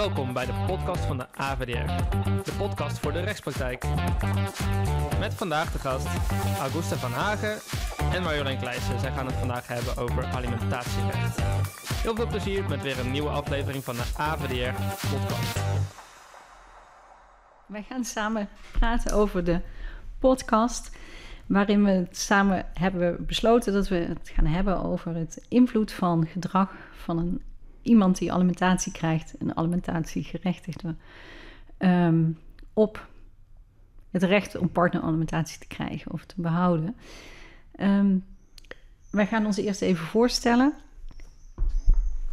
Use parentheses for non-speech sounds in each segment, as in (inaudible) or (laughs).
Welkom bij de podcast van de AVDR, de podcast voor de rechtspraktijk. Met vandaag de gast Augusta van Hagen en Marjolein Kleijsen. Zij gaan het vandaag hebben over alimentatierecht. Heel veel plezier met weer een nieuwe aflevering van de AVDR podcast. Wij gaan samen praten over de podcast waarin we samen hebben besloten dat we het gaan hebben over het invloed van gedrag van een, iemand die alimentatie krijgt, een alimentatiegerechtigde, um, op het recht om partneralimentatie te krijgen of te behouden. Um, wij gaan ons eerst even voorstellen.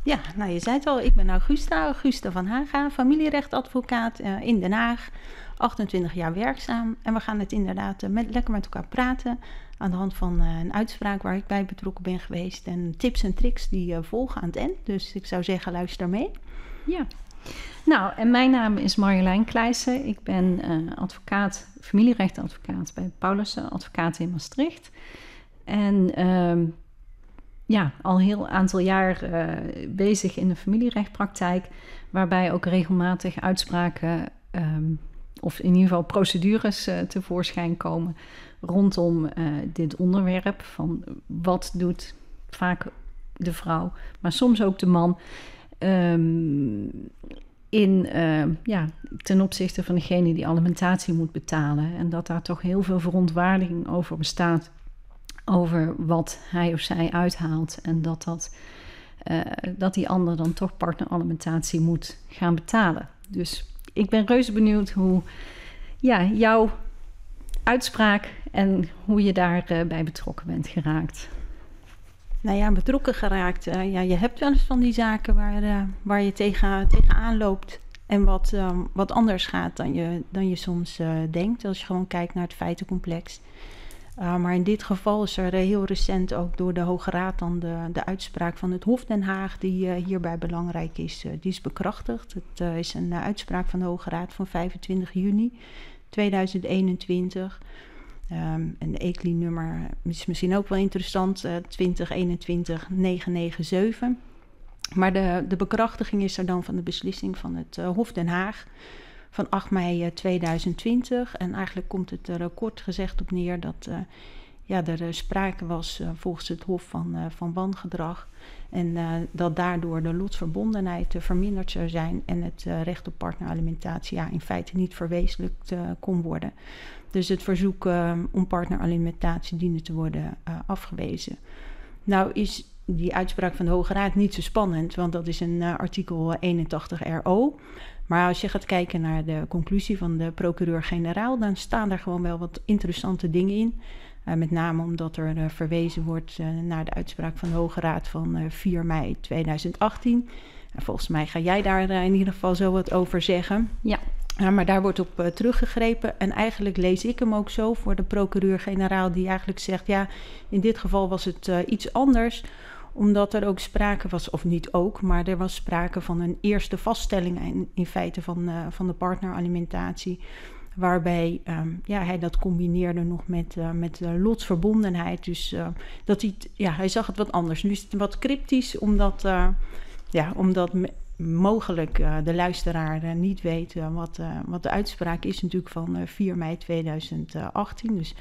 Ja, nou je zei het al, ik ben Augusta, Augusta van Haga, familierechtadvocaat uh, in Den Haag. 28 jaar werkzaam. En we gaan het inderdaad uh, met, lekker met elkaar praten. Aan de hand van uh, een uitspraak waar ik bij betrokken ben geweest. En tips en tricks die uh, volgen aan het eind. Dus ik zou zeggen, luister mee. Ja. Nou, en mijn naam is Marjolein Kleijsen. Ik ben advocaat, familierechtadvocaat bij Paulussen Advocaten in Maastricht. En ehm, ja, al heel aantal jaar bezig in de familierechtpraktijk. Waarbij ook regelmatig uitspraken um, of in ieder geval procedures uh, tevoorschijn komen rondom uh, dit onderwerp. Van wat doet vaak de vrouw, maar soms ook de man. Um, in, uh, ja, ten opzichte van degene die alimentatie moet betalen. En dat daar toch heel veel verontwaardiging over bestaat. Over wat hij of zij uithaalt. En dat, dat, dat die ander dan toch partneralimentatie moet gaan betalen. Dus ik ben reuze benieuwd hoe ja, jouw uitspraak en hoe je daarbij uh, bij betrokken bent geraakt. Nou ja, betrokken geraakt. Uh, ja, je hebt wel eens van die zaken waar, uh, waar je tegen, tegenaan loopt. En wat, um, wat anders gaat dan je, dan je soms denkt. Als je gewoon kijkt naar het feitencomplex. Maar in dit geval is er heel recent ook door de Hoge Raad dan de, de uitspraak van het Hof Den Haag, die hierbij belangrijk is, die is bekrachtigd. Het is een uitspraak van de Hoge Raad van 25 juni 2021. Um, en de ECLI-nummer is misschien ook wel interessant, uh, 2021-997. Maar de, de bekrachtiging is er dan van de beslissing van het Hof Den Haag van 8 mei 2020. En eigenlijk komt het er kort gezegd op neer dat uh, ja, er sprake was volgens het Hof van, uh, van wangedrag. En dat daardoor de lotsverbondenheid verminderd zou zijn en het recht op partneralimentatie ja, in feite niet verwezenlijkt kon worden. Dus het verzoek om partneralimentatie diende te worden afgewezen. Nou is die uitspraak van de Hoge Raad niet zo spannend, want dat is een artikel 81 RO. Maar als je gaat kijken naar de conclusie van de procureur-generaal, dan staan er gewoon wel wat interessante dingen in. Uh, met name omdat er uh, verwezen wordt uh, naar de uitspraak van de Hoge Raad van 4 mei 2018. volgens mij ga jij daar in ieder geval zo wat over zeggen. Ja. maar daar wordt op teruggegrepen. En eigenlijk lees ik hem ook zo voor de procureur-generaal, die eigenlijk zegt: ja, in dit geval was het iets anders omdat er ook sprake was, of niet ook, maar er was sprake van een eerste vaststelling in, feite van, van de partneralimentatie waarbij um, ja, hij dat combineerde nog met, uh, met uh, lotsverbondenheid. Dus dat hij, ja, hij zag het wat anders. Nu is het wat cryptisch, omdat, ja, omdat mogelijk de luisteraar niet weet wat, wat de uitspraak is natuurlijk van 4 mei 2018. Dus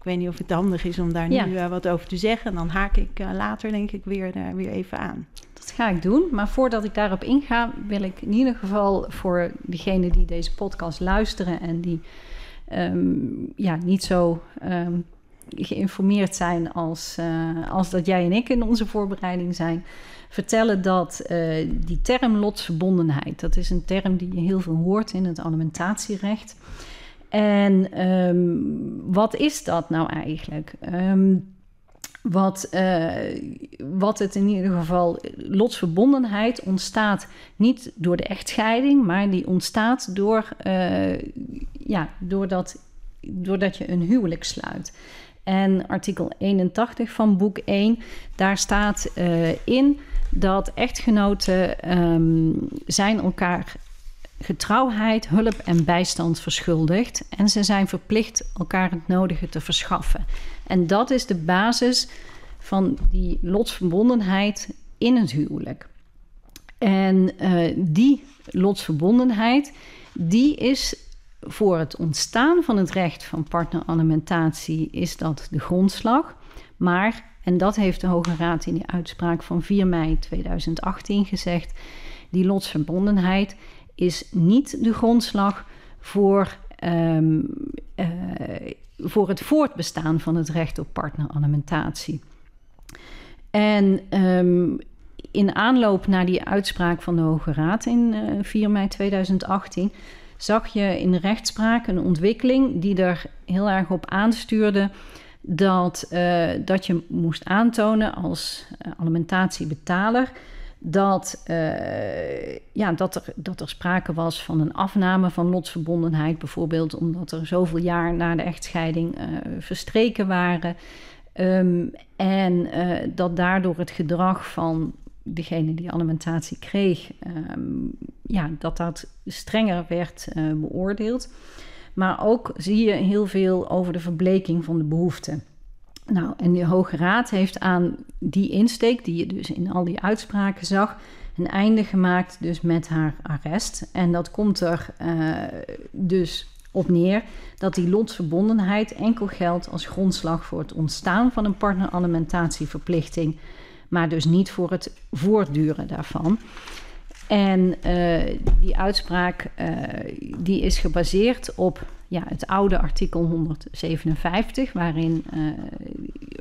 ik weet niet of het handig is om daar ja. nu wat over te zeggen. Dan haak ik later denk ik weer, weer even aan. Dat ga ik doen. Maar voordat ik daarop inga, wil ik in ieder geval voor degenen die deze podcast luisteren en die um, ja, niet zo um, geïnformeerd zijn als, uh, als dat jij en ik in onze voorbereiding zijn, vertellen dat uh, die term lotsverbondenheid, dat is een term die je heel veel hoort in het alimentatierecht. En um, wat is dat nou eigenlijk? Um, wat, uh, wat het in ieder geval, lotsverbondenheid ontstaat niet door de echtscheiding, maar die ontstaat door, uh, ja, doordat, doordat je een huwelijk sluit. En artikel 81 van boek 1, daar staat uh, in dat echtgenoten um, zijn elkaar getrouwheid, hulp en bijstand verschuldigd. En ze zijn verplicht elkaar het nodige te verschaffen. En dat is de basis van die lotsverbondenheid in het huwelijk. En uh, die lotsverbondenheid, die is voor het ontstaan van het recht van partneralimentatie is dat de grondslag. Maar, en dat heeft de Hoge Raad in die uitspraak van 4 mei 2018 gezegd, die lotsverbondenheid is niet de grondslag voor, um, uh, voor het voortbestaan van het recht op partneralimentatie. En um, in aanloop naar die uitspraak van de Hoge Raad in uh, eh, 4 mei 2018 zag je in de rechtspraak een ontwikkeling die er heel erg op aanstuurde dat, uh, dat je moest aantonen als alimentatiebetaler dat, uh, ja, dat, er, dat er sprake was van een afname van lotsverbondenheid, bijvoorbeeld omdat er zoveel jaar na de echtscheiding verstreken waren. Um, en dat daardoor het gedrag van degene die alimentatie kreeg, um, ja, dat dat strenger werd uh, beoordeeld. Maar ook zie je heel veel over de verbleking van de behoeften. Nou, en de Hoge Raad heeft aan die insteek, die je dus in al die uitspraken zag, een einde gemaakt dus met haar arrest. En dat komt er uh, dus op neer dat die lotsverbondenheid enkel geldt als grondslag voor het ontstaan van een partneralimentatieverplichting maar dus niet voor het voortduren daarvan. En uh, die uitspraak uh, die is gebaseerd op ja, het oude artikel 157, waarin, uh,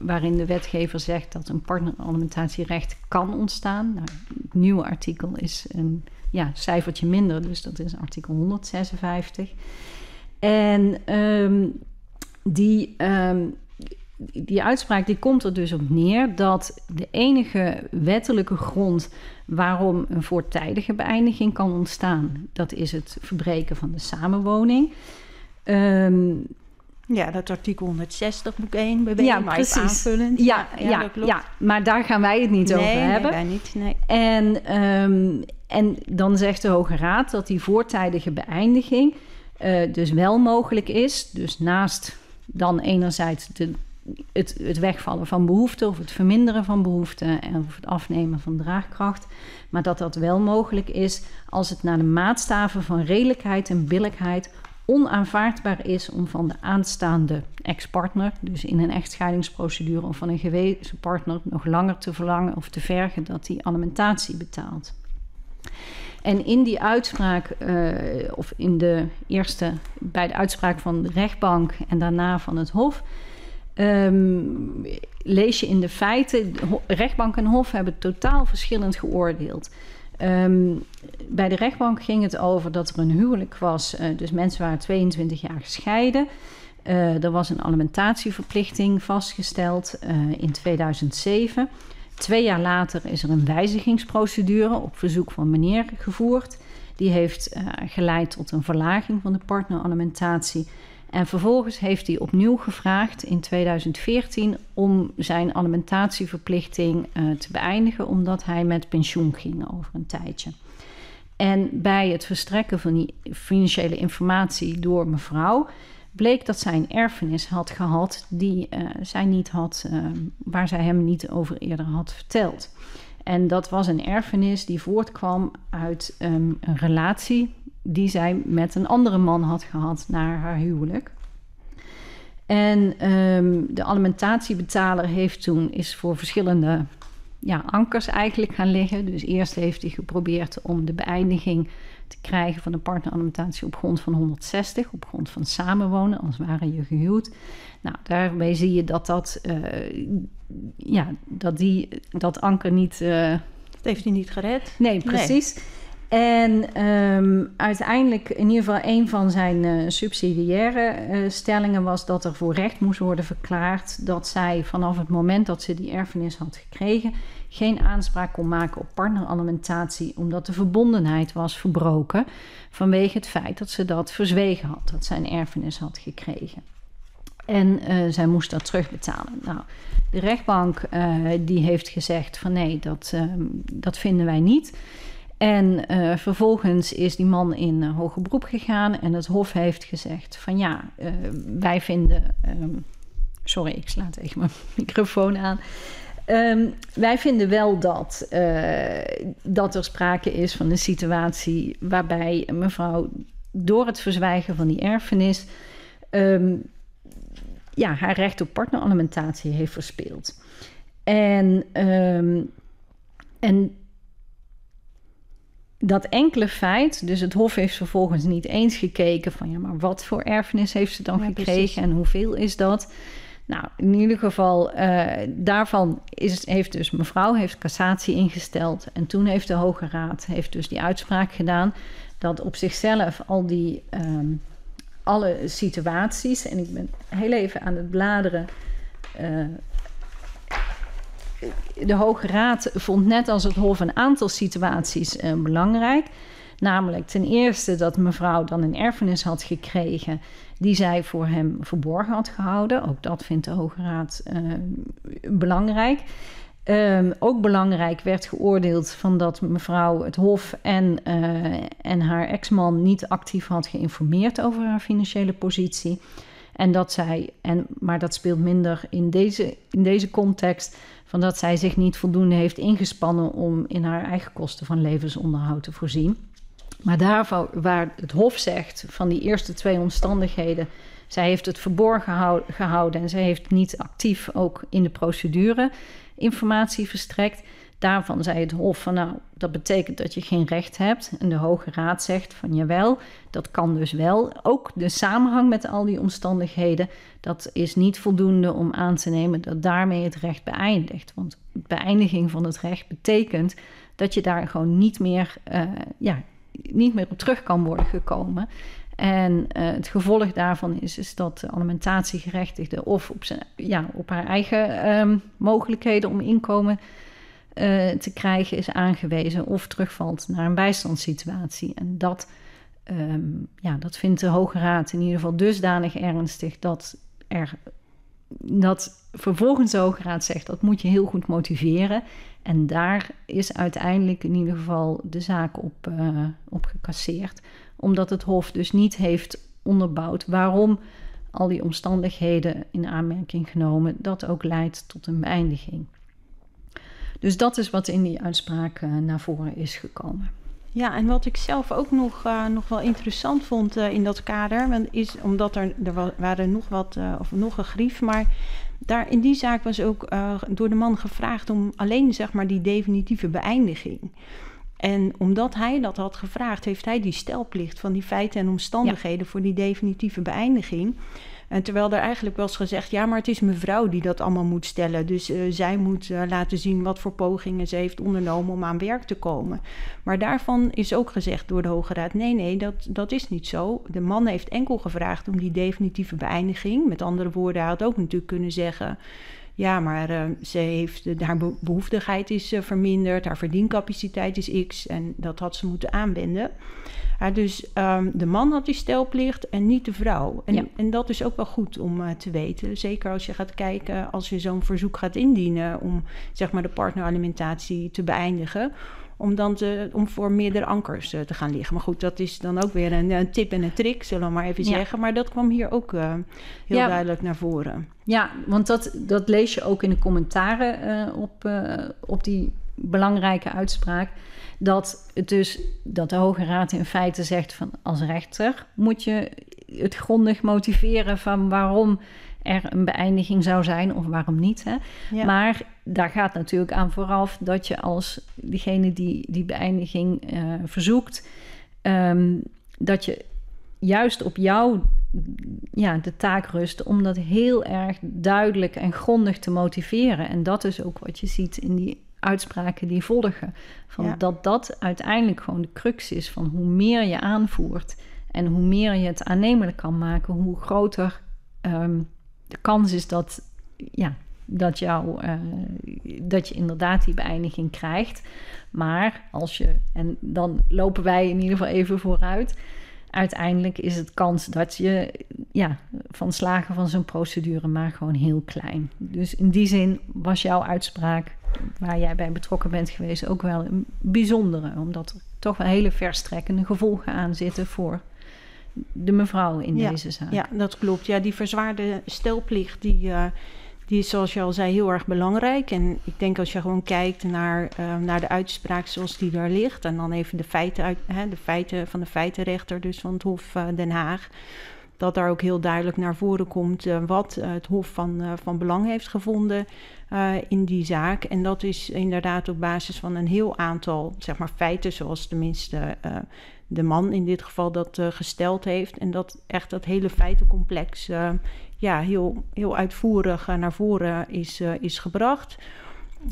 waarin de wetgever zegt dat een partneralimentatierecht kan ontstaan. Nou, het nieuwe artikel is een ja, cijfertje minder, dus dat is artikel 156. En um, die, um, die uitspraak die komt er dus op neer dat de enige wettelijke grond waarom een voortijdige beëindiging kan ontstaan, dat is het verbreken van de samenwoning. Um, ja, dat artikel 160 boek 1 BW, ja, precies. aanvullend. Ja, ja, ja, ja, ja, maar daar gaan wij het niet nee, over hebben. Nee, niet, nee. En, um, en dan zegt de Hoge Raad dat die voortijdige beëindiging uh, dus wel mogelijk is. Dus naast dan enerzijds de het, het wegvallen van behoeften of het verminderen van behoeften en of het afnemen van draagkracht. Maar dat dat wel mogelijk is als het naar de maatstaven van redelijkheid en billijkheid onaanvaardbaar is om van de aanstaande ex-partner, dus in een echtscheidingsprocedure of van een gewezen partner, nog langer te verlangen of te vergen dat die alimentatie betaalt. En in die uitspraak, uh, of in de eerste, bij de uitspraak van de rechtbank en daarna van het Hof, um, lees je in de feiten, rechtbank en hof hebben totaal verschillend geoordeeld. Um, bij de rechtbank ging het over dat er een huwelijk was, uh, dus mensen waren 22 jaar gescheiden. Uh, er was een alimentatieverplichting vastgesteld uh, in 2007. Twee jaar later is er een wijzigingsprocedure op verzoek van meneer gevoerd. Die heeft geleid tot een verlaging van de partneralimentatie. En vervolgens heeft hij opnieuw gevraagd in 2014 om zijn alimentatieverplichting uh, te beëindigen, omdat hij met pensioen ging over een tijdje. En bij het verstrekken van die financiële informatie door mevrouw bleek dat zij een erfenis had gehad die uh, zij niet had, uh, waar zij hem niet over eerder had verteld. En dat was een erfenis die voortkwam uit um, een relatie die zij met een andere man had gehad na haar huwelijk. En um, de alimentatiebetaler heeft toen is voor verschillende ja, ankers eigenlijk gaan liggen. Dus eerst heeft hij geprobeerd om de beëindiging te krijgen van de partneralimentatie op grond van 160, op grond van samenwonen, als waren je gehuwd. Nou, daarmee zie je dat dat, uh, ja, dat, die, dat anker niet. Uh, dat heeft hij niet gered. Nee, precies. Nee. En um, uiteindelijk, in ieder geval, een van zijn uh, subsidiaire uh, stellingen was dat er voor recht moest worden verklaard dat zij vanaf het moment dat ze die erfenis had gekregen, geen aanspraak kon maken op partneralimentatie, omdat de verbondenheid was verbroken vanwege het feit dat ze dat verzwegen had, dat zij een erfenis had gekregen. En uh, zij moest dat terugbetalen. Nou, de rechtbank die heeft gezegd van nee, dat, dat vinden wij niet. En uh, vervolgens is die man in uh, hoger beroep gegaan en het Hof heeft gezegd: van ja, uh, wij vinden. Um, sorry, ik sla tegen mijn (laughs) microfoon aan. Ehm, wij vinden wel dat, eh, dat er sprake is van een situatie waarbij mevrouw door het verzwijgen van die erfenis ehm, ja, haar recht op partneralimentatie heeft verspeeld. En, ehm, en dat enkele feit, dus het Hof heeft vervolgens niet eens gekeken van ja, maar wat voor erfenis heeft ze dan gekregen en hoeveel is dat? Nou, in ieder geval, uh, daarvan is, heeft dus mevrouw heeft cassatie ingesteld. En toen heeft de Hoge Raad heeft dus die uitspraak gedaan dat op zichzelf al die um, alle situaties, en ik ben heel even aan het bladeren. Uh, de Hoge Raad vond net als het Hof een aantal situaties uh, belangrijk. Namelijk ten eerste dat mevrouw dan een erfenis had gekregen die zij voor hem verborgen had gehouden. Ook dat vindt de Hoge Raad uh, belangrijk. Um, ook belangrijk werd geoordeeld van dat mevrouw het Hof en, uh, en haar ex-man niet actief had geïnformeerd over haar financiële positie. En dat zij, en, maar dat speelt minder in deze, in deze context, van dat zij zich niet voldoende heeft ingespannen om in haar eigen kosten van levensonderhoud te voorzien. Maar daarvan, waar het Hof zegt van die eerste twee omstandigheden, zij heeft het verborgen gehouden en zij heeft niet actief ook in de procedure informatie verstrekt. Daarvan zei het Hof van nou, dat betekent dat je geen recht hebt. En de Hoge Raad zegt van jawel, dat kan dus wel. Ook de samenhang met al die omstandigheden, dat is niet voldoende om aan te nemen dat daarmee het recht beëindigt. Want beëindiging van het recht betekent dat je daar gewoon niet meer, uh, ja, niet meer op terug kan worden gekomen. En uh, het gevolg daarvan is, is dat de alimentatiegerechtigde of op, zijn, ja, op haar eigen um, mogelijkheden om inkomen uh, te krijgen is aangewezen of terugvalt naar een bijstandssituatie. En dat, um, ja, dat vindt de Hoge Raad in ieder geval dusdanig ernstig dat er dat vervolgens de Hoge Raad zegt dat moet je heel goed motiveren. En daar is uiteindelijk in ieder geval de zaak op, uh, op gecasseerd. Omdat het Hof dus niet heeft onderbouwd waarom al die omstandigheden in aanmerking genomen, dat ook leidt tot een beëindiging. Dus dat is wat in die uitspraak uh, naar voren is gekomen. Ja, en wat ik zelf ook nog, uh, nog wel interessant vond uh, in dat kader, is omdat er, er waren nog wat, uh, of nog een grief, maar daar in die zaak was ook door de man gevraagd om alleen zeg maar die definitieve beëindiging. En omdat hij dat had gevraagd, heeft hij die stelplicht van die feiten en omstandigheden ja. voor die definitieve beëindiging. En terwijl er eigenlijk was gezegd, ja, maar het is mevrouw die dat allemaal moet stellen. Dus uh, zij moet uh, laten zien wat voor pogingen ze heeft ondernomen om aan werk te komen. Maar daarvan is ook gezegd door de Hoge Raad, nee, nee, dat, dat is niet zo. De man heeft enkel gevraagd om die definitieve beëindiging. Met andere woorden, hij had ook natuurlijk kunnen zeggen... Ja, maar uh, ze heeft, haar behoeftigheid is verminderd, haar verdiencapaciteit is x en dat had ze moeten aanwenden. Ja, dus um, de man had die stelplicht en niet de vrouw. En, ja. en dat is ook wel goed om uh, te weten. Zeker als je gaat kijken, als je zo'n verzoek gaat indienen om zeg maar de partneralimentatie te beëindigen om dan te, om voor meerdere ankers uh, te gaan liggen. Maar goed, dat is dan ook weer een, een tip en een trick, zullen we maar even ja. zeggen. Maar dat kwam hier ook uh, heel ja. duidelijk naar voren. Ja, want dat, dat lees je ook in de commentaren uh, op, op die belangrijke uitspraak dat het dus dat de Hoge Raad in feite zegt van als rechter moet je het grondig motiveren van waarom er een beëindiging zou zijn of waarom niet. Hè? Ja. Maar daar gaat natuurlijk aan vooraf dat je als degene die die beëindiging uh, verzoekt, um, dat je juist op jou ja, de taak rust om dat heel erg duidelijk en grondig te motiveren. En dat is ook wat je ziet in die uitspraken die volgen. Van ja. Dat dat uiteindelijk gewoon de crux is van hoe meer je aanvoert en hoe meer je het aannemelijk kan maken, hoe groter um, de kans is dat, ja, dat, jou, uh, dat je inderdaad die beëindiging krijgt. Maar als je, en dan lopen wij in ieder geval even vooruit. Uiteindelijk is het kans dat je ja, van slagen van zo'n procedure maar gewoon heel klein. Dus in die zin was jouw uitspraak waar jij bij betrokken bent geweest ook wel een bijzondere. Omdat er toch wel hele verstrekkende gevolgen aan zitten voor de mevrouw in ja, deze zaak. Ja, dat klopt. Ja, die verzwaarde stelplicht die, uh, die is zoals je al zei heel erg belangrijk. En ik denk als je gewoon kijkt naar, uh, naar de uitspraak zoals die daar ligt... en dan even de feiten, uit, hè, de feiten van de feitenrechter, dus van het Hof uh, Den Haag... dat daar ook heel duidelijk naar voren komt uh, wat het Hof van, van belang heeft gevonden in die zaak. En dat is inderdaad op basis van een heel aantal zeg maar, feiten, zoals tenminste de man in dit geval dat gesteld heeft. En dat echt dat hele feitencomplex ja, heel, heel uitvoerig naar voren is, uh, is gebracht.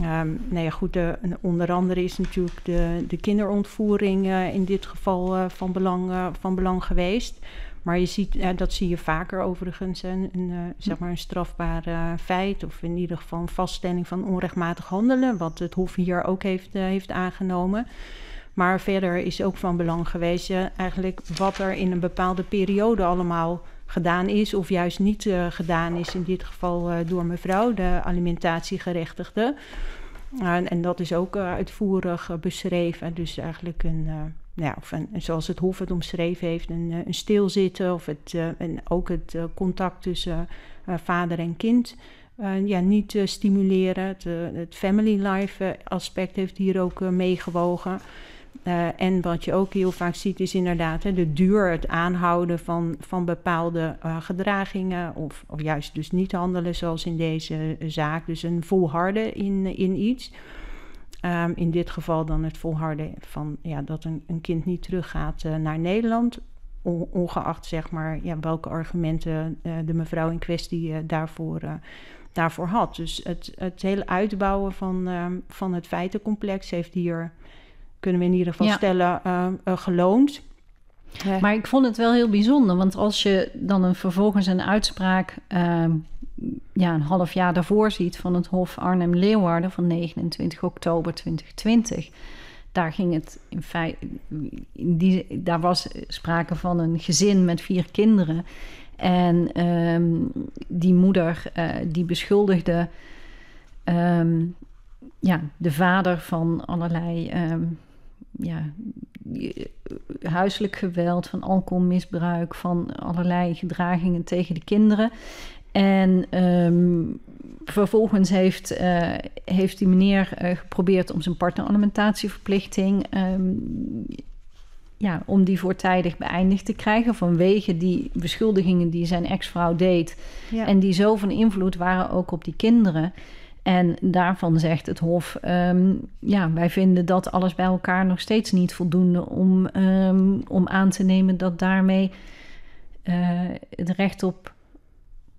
Um, goed, de, onder andere is natuurlijk de, de kinderontvoering uh, in dit geval van, belang, van belang geweest. Maar je ziet, dat zie je vaker overigens, een, een zeg maar een strafbaar feit... of in ieder geval een vaststelling van onrechtmatig handelen... wat het Hof hier ook heeft, heeft aangenomen... Maar verder is ook van belang geweest eigenlijk wat er in een bepaalde periode allemaal gedaan is of juist niet uh, gedaan is. In dit geval uh, door mevrouw, de alimentatiegerechtigde. Uh, en dat is ook uitvoerig beschreven. Dus eigenlijk een, ja, of een, zoals het Hof het omschreven heeft, een, een stilzitten of het, en ook het contact tussen vader en kind. ja, niet stimuleren. Het, het family life aspect heeft hier ook meegewogen. Uh, en wat je ook heel vaak ziet is inderdaad hè, de duur, het aanhouden van, van bepaalde uh, gedragingen of, of juist dus niet handelen zoals in deze zaak. Dus een volharden in, in iets. Um, in dit geval dan het volharden van ja, dat een, een kind niet teruggaat naar Nederland. ongeacht zeg maar ja, welke argumenten de mevrouw in kwestie daarvoor, daarvoor had. Dus het, het hele uitbouwen van, um, van het feitencomplex heeft hier kunnen we in ieder geval stellen, uh, uh, geloond. Maar ik vond het wel heel bijzonder, want als je dan een, vervolgens een uitspraak uh, ja, een half jaar daarvoor ziet van het Hof Arnhem-Leeuwarden van 29 oktober 2020. Daar ging het in feite, die, daar was sprake van een gezin met vier kinderen. En um, die moeder uh, die beschuldigde um, ja, de vader van allerlei um, ja, huiselijk geweld, van alcoholmisbruik, van allerlei gedragingen tegen de kinderen. En um, vervolgens heeft, uh, heeft die meneer uh, geprobeerd om zijn partneralimentatieverplichting. Um, ja, om die voortijdig beëindigd te krijgen vanwege die beschuldigingen die zijn ex-vrouw deed. Ja. En die zo van invloed waren ook op die kinderen. En daarvan zegt het Hof: um, ja, wij vinden dat alles bij elkaar nog steeds niet voldoende om, um, om aan te nemen dat daarmee uh, het recht op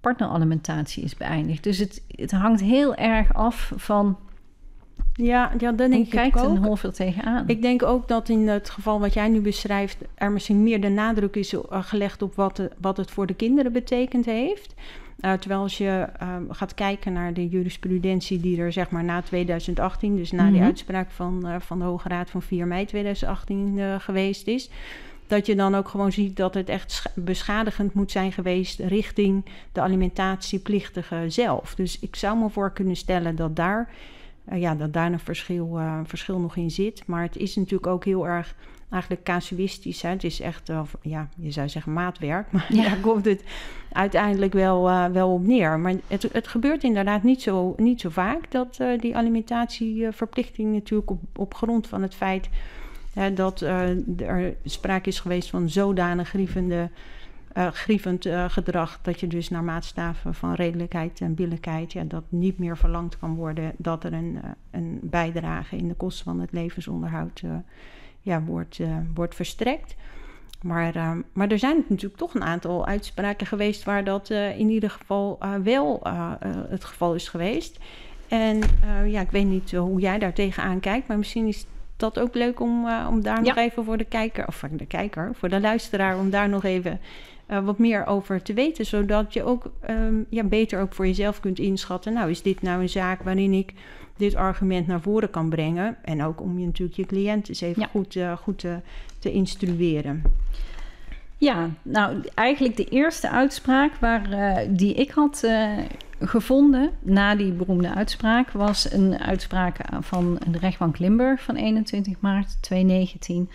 partneralimentatie is beëindigd. Dus het, het hangt heel erg af van. Ja, ja dan denk kijkt ik ook. een Hof er tegenaan? Ik denk ook dat in het geval wat jij nu beschrijft, er misschien meer de nadruk is gelegd op wat, de, wat het voor de kinderen betekend heeft. Uh, terwijl als je uh, gaat kijken naar de jurisprudentie die er zeg maar na 2018, dus na mm -hmm. die uitspraak van, uh, van de Hoge Raad van 4 mei 2018 geweest is, dat je dan ook gewoon ziet dat het echt beschadigend moet zijn geweest richting de alimentatieplichtige zelf. Dus ik zou me voor kunnen stellen dat daar, ja, dat daar een verschil, verschil nog in zit. Maar het is natuurlijk ook heel erg eigenlijk casuïstisch. Hè? Het is echt, uh, ja, je zou zeggen maatwerk, (laughs) maar ja. daar komt het uiteindelijk wel, uh, wel op neer. Maar het, het gebeurt inderdaad niet zo, niet zo vaak dat uh, die alimentatieverplichting natuurlijk op, op grond van het feit dat er sprake is geweest van zodanig grievende. Grievend gedrag, dat je dus naar maatstaven van redelijkheid en billijkheid, ja, dat niet meer verlangd kan worden dat er een, een bijdrage in de kosten van het levensonderhoud ja, wordt, uh, wordt verstrekt. Maar, uh, maar er zijn natuurlijk toch een aantal uitspraken geweest waar dat uh, in ieder geval wel het geval is geweest. En ja, ik weet niet hoe jij daar tegenaan kijkt, maar misschien is dat ook leuk om, om daar nog even voor de kijker, of voor de kijker, voor de luisteraar, om daar nog even wat meer over te weten. Zodat je ook um, ja, beter ook voor jezelf kunt inschatten. Nou, is dit nou een zaak waarin ik dit argument naar voren kan brengen. En ook om je natuurlijk je cliënt eens even ja. goed, uh, goed te, te instrueren. Ja, nou eigenlijk de eerste uitspraak waar, uh, die ik had uh, gevonden na die beroemde uitspraak was een uitspraak van de rechtbank Limburg van 21 maart 2019.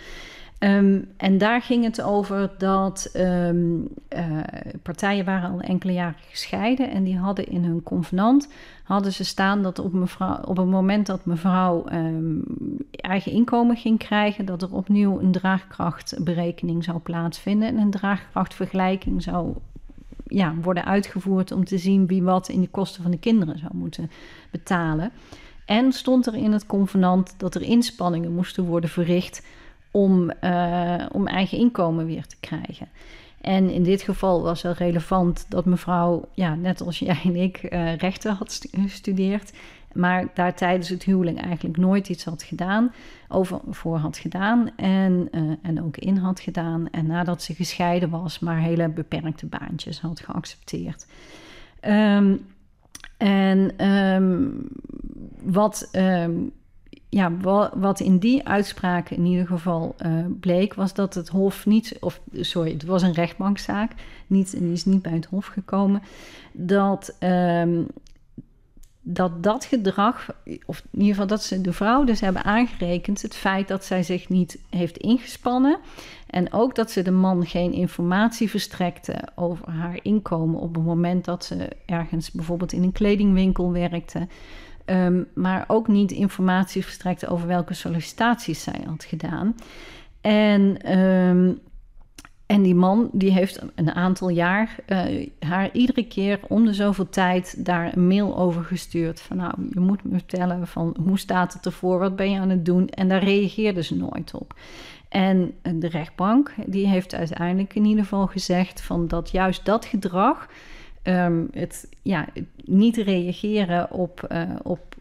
Ehm, en daar ging het over dat ehm, eh, partijen waren al enkele jaren gescheiden en die hadden in hun convenant hadden ze staan dat op, mevrouw, op het moment dat mevrouw ehm, eigen inkomen ging krijgen, dat er opnieuw een draagkrachtberekening zou plaatsvinden en een draagkrachtvergelijking zou ja, worden uitgevoerd om te zien wie wat in de kosten van de kinderen zou moeten betalen. En stond er in het convenant dat er inspanningen moesten worden verricht om, uh, om eigen inkomen weer te krijgen. En in dit geval was het relevant dat mevrouw, ja, net als jij en ik, uh, rechten had gestudeerd. Maar daar tijdens het huwelijk eigenlijk nooit iets had gedaan, over, voor had gedaan en, uh, en ook in had gedaan. En nadat ze gescheiden was, maar hele beperkte baantjes had geaccepteerd. Um, en um, wat um, ja, wat in die uitspraak in ieder geval uh, bleek, was dat het Hof niet, of sorry, het was een rechtbankzaak, niet, die is niet bij het Hof gekomen, dat, um, dat dat gedrag, of in ieder geval dat ze de vrouw dus hebben aangerekend, het feit dat zij zich niet heeft ingespannen. En ook dat ze de man geen informatie verstrekte over haar inkomen op het moment dat ze ergens bijvoorbeeld in een kledingwinkel werkte. Um, maar ook niet informatie verstrekte over welke sollicitaties zij had gedaan. En, um, en die man die heeft een aantal jaar uh, haar iedere keer om de zoveel tijd daar een mail over gestuurd. Van nou, je moet me vertellen van hoe staat het ervoor, wat ben je aan het doen? En daar reageerde ze nooit op. En de rechtbank die heeft uiteindelijk in ieder geval gezegd van dat juist dat gedrag um, het ja, niet reageren op, uh, op,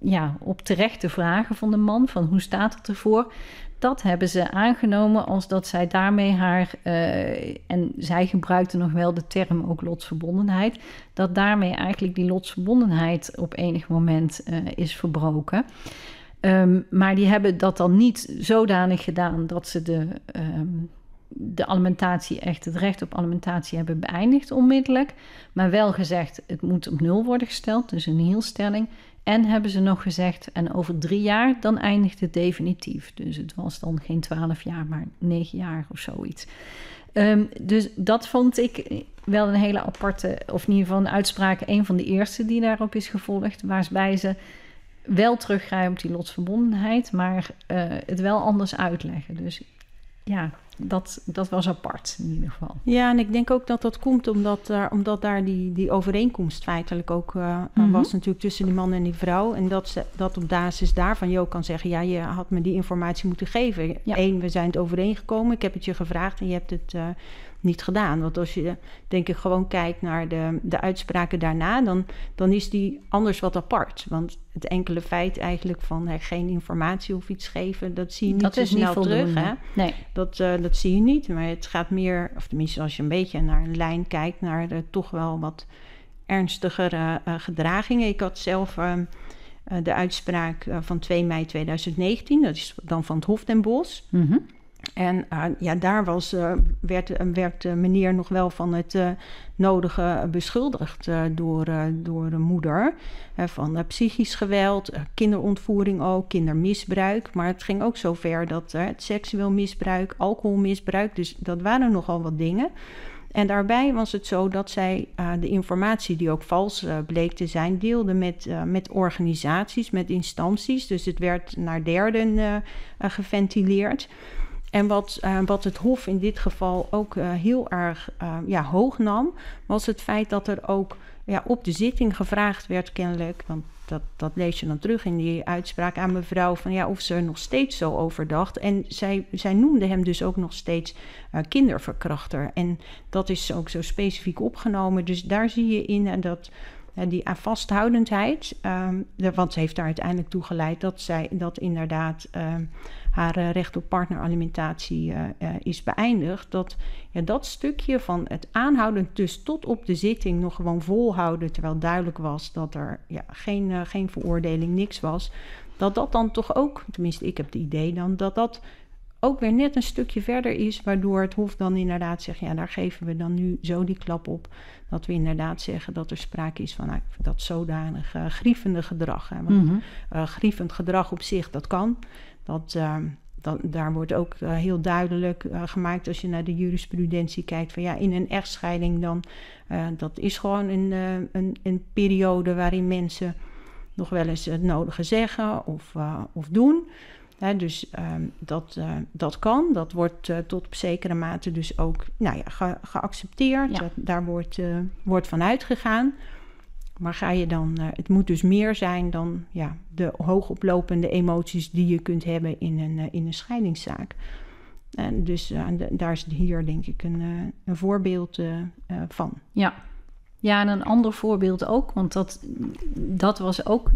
ja, op terechte vragen van de man, van hoe staat het ervoor, dat hebben ze aangenomen als dat zij daarmee haar, uh, en zij gebruikte nog wel de term ook lotsverbondenheid, dat daarmee eigenlijk die lotsverbondenheid op enig moment uh, is verbroken. Um, maar die hebben dat dan niet zodanig gedaan dat ze de, um, de alimentatie echt het recht op alimentatie hebben beëindigd onmiddellijk. Maar wel gezegd, het moet op nul worden gesteld, dus een hielstelling. En hebben ze nog gezegd, en over drie jaar dan eindigt het definitief. Dus het was dan geen twaalf jaar, maar negen jaar of zoiets. Um, dus dat vond ik wel een hele aparte, of in ieder geval een uitspraak, een van de eerste die daarop is gevolgd, waarbij ze wel teruggrijpen op die lotsverbondenheid, maar uh, het wel anders uitleggen. Dus ja, dat, dat was apart in ieder geval. Ja, en ik denk ook dat dat komt omdat, uh, omdat daar die, die overeenkomst feitelijk ook uh, mm -hmm. was natuurlijk tussen die man en die vrouw. En dat, ze, dat op basis daarvan je ook kan zeggen, ja, je had me die informatie moeten geven. Ja. Eén, we zijn het overeengekomen, ik heb het je gevraagd en je hebt het uh, niet gedaan. Want als je denk ik gewoon kijkt naar de, de uitspraken daarna, dan, dan is die anders wat apart. Want het enkele feit eigenlijk van hè, geen informatie of iets geven, dat zie je niet dat zo snel niet terug. Hè? Nee. Dat, uh, dat zie je niet. Maar het gaat meer, of tenminste als je een beetje naar een lijn kijkt, naar de, toch wel wat ernstigere uh, gedragingen. Ik had zelf. Uh, de uitspraak van 2 mei 2019, dat is dan van het Hof den Bosch. Mm -hmm. En uh, ja, daar was, uh, werd, werd de meneer nog wel van het nodige beschuldigd door, door de moeder. van psychisch geweld, kinderontvoering ook, kindermisbruik. Maar het ging ook zover dat het seksueel misbruik, alcoholmisbruik, dus dat waren nogal wat dingen. En daarbij was het zo dat zij de informatie, die ook vals bleek te zijn, deelde met, met organisaties, met instanties. Dus het werd naar derden geventileerd. En wat, uh, wat het Hof in dit geval ook uh, heel erg uh, ja, hoog nam, was het feit dat er ook ja, op de zitting gevraagd werd, kennelijk, want dat, dat lees je dan terug in die uitspraak aan mevrouw, van ja, of ze er nog steeds zo over dacht. En zij, zij noemde hem dus ook nog steeds kinderverkrachter. En dat is ook zo specifiek opgenomen. Dus daar zie je in dat die vasthoudendheid, um, want ze heeft daar uiteindelijk toe geleid dat zij dat inderdaad um, haar uh, recht op partneralimentatie uh, uh, is beëindigd. Dat ja, dat stukje van het aanhouden, dus tot op de zitting nog gewoon volhouden, terwijl duidelijk was dat er ja, geen, geen veroordeling, niks was. Dat dat dan toch ook, tenminste, ik heb het idee dan, dat dat ook weer net een stukje verder is, waardoor het Hof dan inderdaad zegt: ja, daar geven we dan nu zo die klap op. Dat we inderdaad zeggen dat er sprake is van nou, dat zodanig uh, grievende gedrag. Hè. Want, uh, grievend gedrag op zich, dat kan. Dat, uh, dan, daar wordt ook heel duidelijk gemaakt als je naar de jurisprudentie kijkt van ja, in een echtscheiding dan, dat is gewoon een, een, een periode waarin mensen nog wel eens het nodige zeggen of, of doen dus ehm, dat, uh, dat kan. Dat wordt uh, tot op zekere mate dus ook nou ja, ge geaccepteerd. Dat, daar wordt, uh, wordt van uitgegaan. Maar ga je dan, het moet dus meer zijn dan ja, de hoogoplopende emoties die je kunt hebben in een, in een scheidingszaak. En dus de, daar is hier denk ik een, een voorbeeld van. Ja. ja, en een ander voorbeeld ook, want dat, dat was ook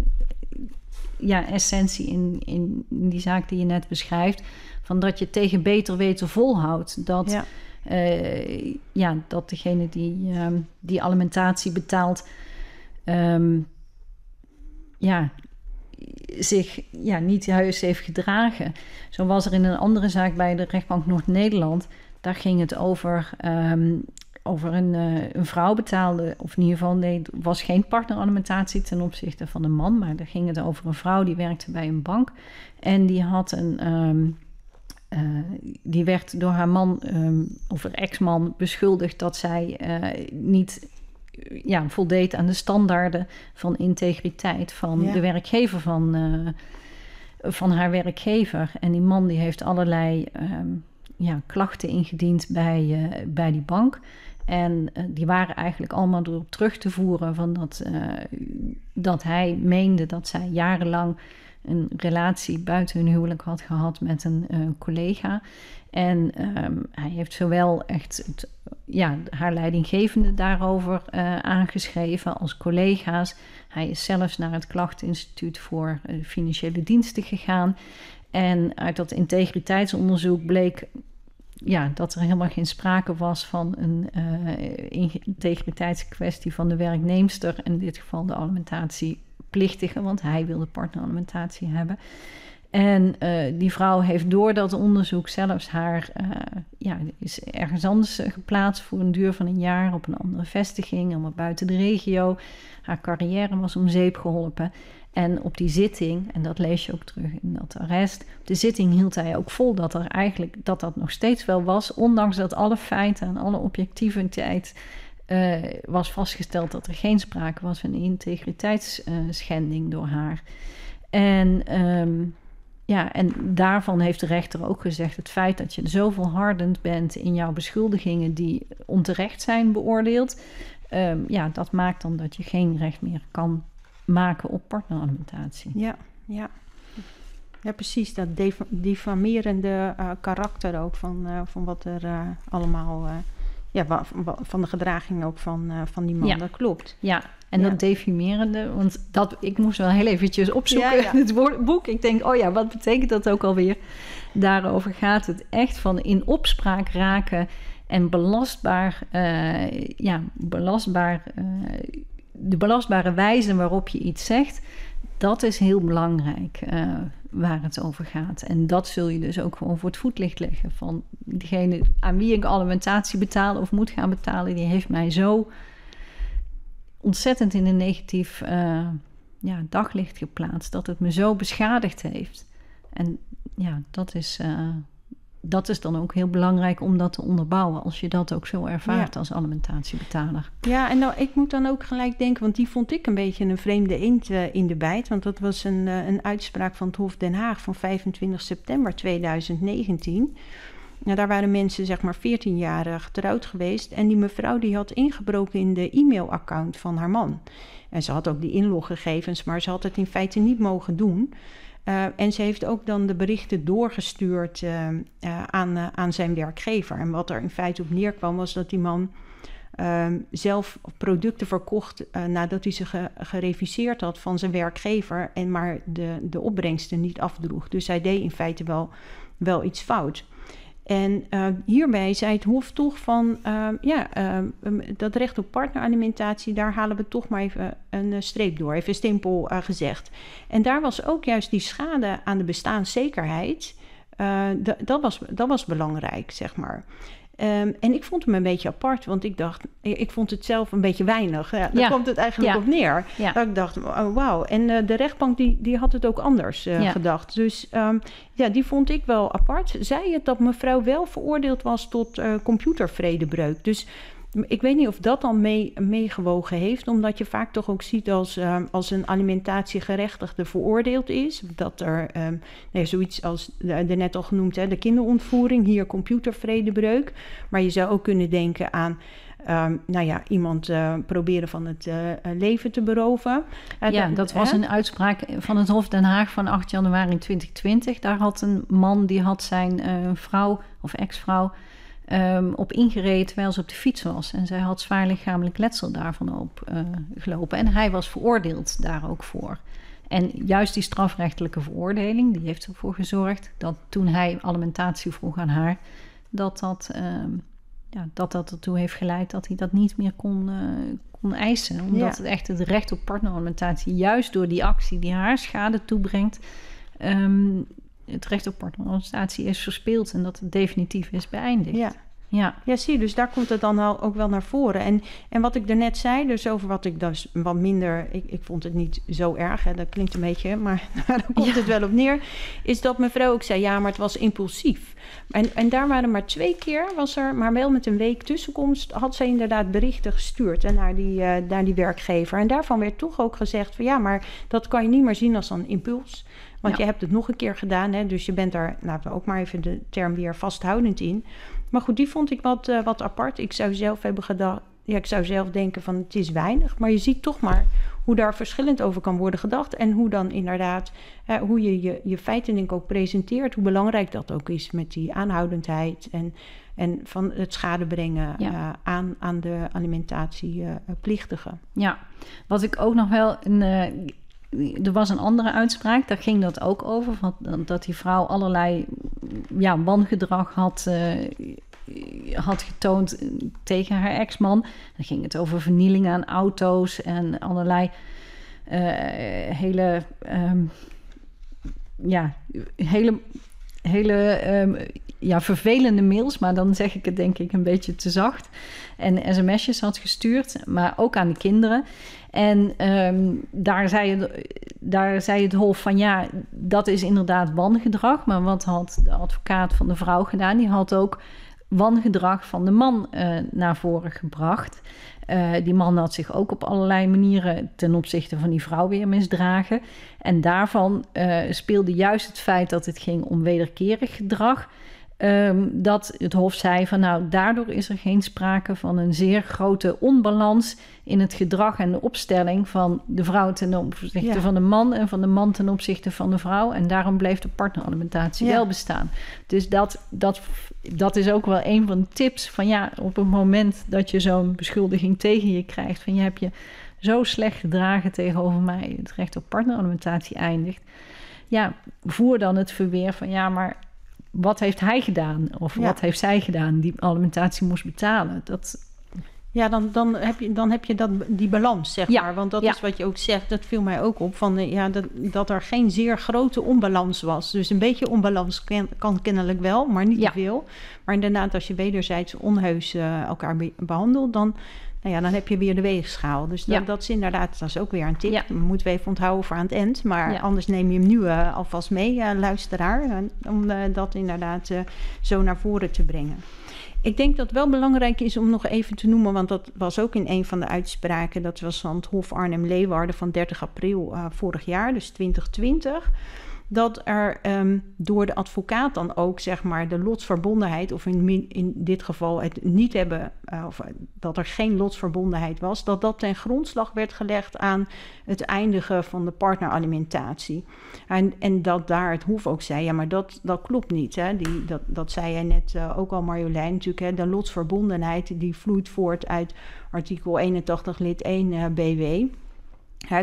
ja, essentie in, in die zaak die je net beschrijft. Van dat je tegen beter weten volhoudt. Dat, ja. Uh, ja dat degene die um, die alimentatie betaalt, um, ja, zich ja, niet juist heeft gedragen. Zo was er in een andere zaak bij de rechtbank Noord-Nederland. Daar ging het over um, over een, uh, een vrouw betaalde, of in ieder geval, nee, was geen partneralimentatie ten opzichte van een man, maar daar ging het over een vrouw die werkte bij een bank en die had een. Um, uh, die werd door haar man of haar ex-man beschuldigd dat zij uh, niet ja, voldeed aan de standaarden van integriteit van ja. de werkgever van, van haar werkgever. En die man die heeft allerlei um, ja, klachten ingediend bij, bij die bank. En uh, die waren eigenlijk allemaal erop terug te voeren van dat, dat hij meende dat zij jarenlang een relatie buiten hun huwelijk had gehad met een collega. En um, hij heeft zowel echt het, ja, haar leidinggevende daarover aangeschreven als collega's. Hij is zelfs naar het Klachteninstituut voor Financiële Diensten gegaan. En uit dat integriteitsonderzoek bleek ja, dat er helemaal geen sprake was van een uh, integriteitskwestie van de werknemster, in dit geval de alimentatieplichtige, want hij wilde partneralimentatie hebben. En uh, die vrouw heeft door dat onderzoek zelfs haar, uh, ja, is ergens anders geplaatst voor een duur van een jaar op een andere vestiging, allemaal buiten de regio. Haar carrière was om zeep geholpen. En op die zitting, en dat lees je ook terug in dat arrest, op de zitting hield hij ook vol dat er eigenlijk dat dat nog steeds wel was, ondanks dat alle feiten en alle objectiviteit uh, was vastgesteld dat er geen sprake was van integriteitsschending door haar. En um, ja, en daarvan heeft de rechter ook gezegd: het feit dat je zo volhardend bent in jouw beschuldigingen die onterecht zijn beoordeeld, um, ja, dat maakt dan dat je geen recht meer kan maken op partneralimentatie. Ja, ja. Ja, precies. Dat diffamerende uh, karakter ook van, uh, van wat er uh, allemaal... ja, van de gedraging ook van, van die man, ja. dat klopt. Ja, en ja. dat defimerende, want dat, ik moest wel heel eventjes opzoeken ja, in (laughs) het woordenboek. Ik denk, oh ja, wat betekent dat ook alweer? Daarover gaat het echt van in opspraak raken en belastbaar, ja, belastbaar de belastbare wijze waarop je iets zegt, dat is heel belangrijk uh, waar het over gaat. En dat zul je dus ook gewoon voor het voetlicht leggen. Van degene aan wie ik alimentatie betaal of moet gaan betalen, die heeft mij zo ontzettend in een negatief uh, ja, daglicht geplaatst. Dat het me zo beschadigd heeft. En ja, dat is. Uh, dat is dan ook heel belangrijk om dat te onderbouwen als je dat ook zo ervaart als alimentatiebetaler. Ja, en nou, ik moet dan ook gelijk denken, want die vond ik een beetje een vreemde eend uh, in de bijt. Want dat was een, uh, een uitspraak van het Hof Den Haag van 25 september 2019. Nou, daar waren mensen zeg maar 14 jaar getrouwd geweest. En die mevrouw die had ingebroken in de e-mailaccount van haar man. En ze had ook die inloggegevens, maar ze had het in feite niet mogen doen. Uh, en ze heeft ook dan de berichten doorgestuurd uh, uh, aan, aan zijn werkgever. En wat er in feite op neerkwam, was dat die man ehm, zelf producten verkocht nadat hij ze ge gereviseerd had van zijn werkgever. En maar de, de opbrengsten niet afdroeg. Dus hij deed in feite wel, wel iets fout. En uh, hierbij zei het Hof toch van, uh, ja, uh, dat recht op partneralimentatie, daar halen we toch maar even een streep door, even stempel gezegd. En daar was ook juist die schade aan de bestaanszekerheid, dat, was, dat was belangrijk, zeg maar. Ehm, en ik vond hem een beetje apart, want ik dacht, ik vond het zelf een beetje weinig. Ja, daar Ja. komt het eigenlijk Ja. op neer. Dat ik dacht, oh, wauw. En eh, de rechtbank die, die had het ook anders eh, gedacht. Dus ehm, ja, die vond ik wel apart. Zei het dat mevrouw wel veroordeeld was tot eh, computervredebreuk. Dus ik weet niet of dat dan mee, meegewogen heeft. Omdat je vaak toch ook ziet als, ehm, als een alimentatiegerechtigde veroordeeld is. Dat er ehm, nee, zoiets als de, de net al genoemd, hè, de kinderontvoering. Hier computervredebreuk. Maar je zou ook kunnen denken aan... ehm, nou ja, iemand eh, proberen van het eh, eh, leven te beroven. Ja, dat was hè? een uitspraak van het Hof Den Haag van 8 januari 2020. Daar had een man die had zijn vrouw of ex-vrouw ehm, op ingereden terwijl ze op de fiets was. En zij had zwaar lichamelijk letsel daarvan op eh, gelopen. En hij was veroordeeld daar ook voor. En juist die strafrechtelijke veroordeling, die heeft ervoor gezorgd dat toen hij alimentatie vroeg aan haar, dat dat, ehm, ja, dat, dat ertoe heeft geleid dat hij dat niet meer kon, eh, kon eisen. Omdat Ja. het echt het recht op partneralimentatie, juist door die actie die haar schade toebrengt, ehm, het recht op partneralimentatie is verspeeld en dat het definitief is beëindigd. Ja. Ja, Ja, zie je, dus daar komt het dan ook wel naar voren. En, en wat ik daarnet zei, dus over wat ik dus wat minder... Ik, ik vond het niet zo erg, hè, dat klinkt een beetje... maar (laughs) daar komt Ja. het wel op neer... is dat mevrouw ook zei, ja, maar het was impulsief. En, en daar waren maar twee keer, was er... maar wel met een week tussenkomst... had zij inderdaad berichten gestuurd naar, die, eh, naar die werkgever. En daarvan werd toch ook gezegd van... ja, maar dat kan je niet meer zien als een impuls... Want Ja. je hebt het nog een keer gedaan, hè, dus je bent daar, nou ook maar even de term weer vasthoudend in. Maar goed, die vond ik wat, eh, wat apart. Ik zou zelf hebben gedacht, ja, ik zou zelf denken van het is weinig. Maar je ziet toch maar hoe daar verschillend over kan worden gedacht. En hoe dan inderdaad, eh, hoe je, je je feiten denk ik ook presenteert. Hoe belangrijk dat ook is met die aanhoudendheid en, en van het schade brengen Ja. eh, aan, aan de alimentatieplichtigen. Ja, wat ik ook nog wel. Een, eh, er was een andere uitspraak, daar ging dat ook over. Dat die vrouw allerlei ja, wangedrag had, eh, had getoond tegen haar ex-man. Dan ging het over vernieling aan auto's en allerlei eh, hele. ehm, ja, hele. Hele ehm, ja, vervelende mails, maar dan zeg ik het denk ik een beetje te zacht. En sms'jes had gestuurd, maar ook aan de kinderen. En ehm, daar, zei het, daar zei het Hof van ja, dat is inderdaad wangedrag. Maar wat had de advocaat van de vrouw gedaan? Die had ook wangedrag van de man eh, naar voren gebracht. Eh, die man had zich ook op allerlei manieren ten opzichte van die vrouw weer misdragen. En daarvan eh, speelde juist het feit dat het ging om wederkerig gedrag. Ehm, dat het Hof zei van nou, daardoor is er geen sprake van een zeer grote onbalans in het gedrag en de opstelling van de vrouw ten opzichte Ja. van de man en van de man ten opzichte van de vrouw. En daarom bleef de partneralimentatie Ja. wel bestaan. Dus dat, dat, dat is ook wel een van de tips van ja, op het moment dat je zo'n beschuldiging tegen je krijgt van je hebt je zo slecht gedragen tegenover mij, het recht op partneralimentatie eindigt. Ja, voer dan het verweer van ja, maar wat heeft hij gedaan? Of Ja. wat heeft zij gedaan die alimentatie moest betalen? Dat, Ja, dan, dan heb je, dan heb je dat, die balans, zeg Ja, maar. Want dat ja. is wat je ook zegt, dat viel mij ook op. Van, eh, ja, dat, dat er geen zeer grote onbalans was. Dus een beetje onbalans kan kennelijk wel, maar niet te veel. Maar inderdaad, als je wederzijds onheus eh, elkaar be- behandelt... Dan, nou ja, dan heb je weer de weegschaal. Dus dat, Ja. dat is inderdaad, dat is ook weer een tip. Ja. Moeten we even onthouden voor aan het eind. Maar Ja. anders neem je hem nu eh, alvast mee, eh, luisteraar. eh, om dat inderdaad zo naar voren te brengen. Ik denk dat het wel belangrijk is om nog even te noemen, want dat was ook in een van de uitspraken. Dat was van het Hof Arnhem-Leeuwarden van 30 april vorig jaar, dus 2020. Dat er ehm, door de advocaat dan ook, zeg maar, de lotsverbondenheid, of in, in dit geval het niet hebben, eh, of eh, dat er geen lotsverbondenheid was, dat dat ten grondslag werd gelegd aan het eindigen van de partneralimentatie. En, en dat daar het Hof ook zei, ja, maar dat, dat klopt niet. Hè? Die, dat, dat zei jij net eh, ook al, Marjolein, natuurlijk. Hè? De lotsverbondenheid die vloeit voort uit artikel 81 lid 1 eh, BW.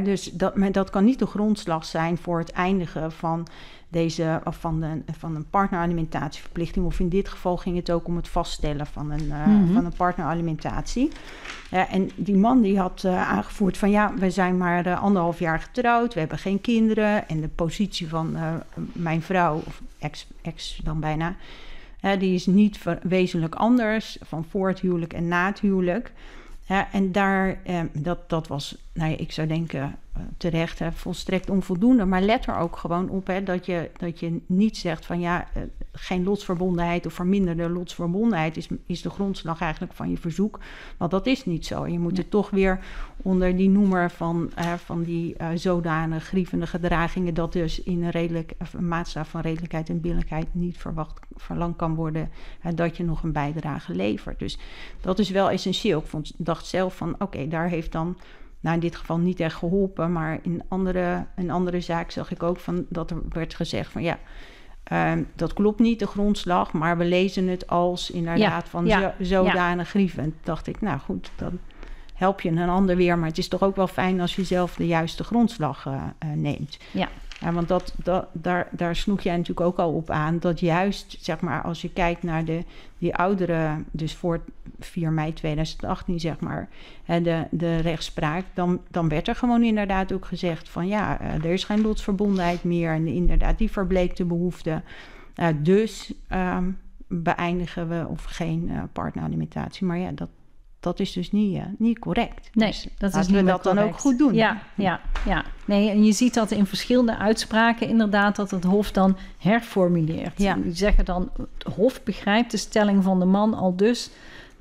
Dus dat, maar dat kan niet de grondslag zijn voor het eindigen van, deze, of van, de, van een partneralimentatieverplichting. Of in dit geval ging het ook om het vaststellen van een, eh, Mhm. van een partneralimentatie. En die man die had eh, aangevoerd van ja, we zijn maar eh, anderhalf jaar getrouwd, we hebben geen kinderen. En de positie van mijn vrouw, of ex, ex dan bijna, die is niet wezenlijk anders van voor het huwelijk en na het huwelijk. Ja, en daar, eh, dat, dat was, nou ja, ik zou denken terecht, hè, volstrekt onvoldoende. Maar let er ook gewoon op hè, dat, je, dat je niet zegt van ja, eh, geen lotsverbondenheid of verminderde lotsverbondenheid is, is de grondslag eigenlijk van je verzoek. Want dat is niet zo. Je moet het toch weer onder die noemer van, eh, van die eh zodanig grievende gedragingen, dat dus in een, redelijk, een maatstaf van redelijkheid en billijkheid niet verwacht, verlangd kan worden hè, dat je nog een bijdrage levert. Dus dat is wel essentieel. Ik vond, dacht zelf van oké, daar heeft dan nou in dit geval niet echt geholpen, maar in andere, een andere zaak zag ik ook van dat er werd gezegd van ja, ehm, dat klopt niet, de grondslag, maar we lezen het als inderdaad van ja, zo, zodanig grievend. Dacht ik, nou goed, dan help je een ander weer, maar het is toch ook wel fijn als je zelf de juiste grondslag eh, eh, neemt. Ja. Ja, want dat, dat, daar, daar sloeg jij natuurlijk ook al op aan. Dat juist, zeg maar, als je kijkt naar de, die oudere, dus voor 4 mei 2018, zeg maar, de, de rechtspraak, dan, dan werd er gewoon inderdaad ook gezegd van ja, eh, er is geen lotsverbondenheid meer. En inderdaad, die verbleek de behoefte. Eh, dus ehm, beëindigen we of geen eh, partneralimentatie. Maar ja, dat, dat is dus niet, niet correct. Nee, Dus dat is niet we dat dan ook goed doen. Ja, ja, ja. Nee, en je ziet dat in verschillende uitspraken inderdaad dat het Hof dan herformuleert. Ja. Die zeggen dan, het Hof begrijpt de stelling van de man al dus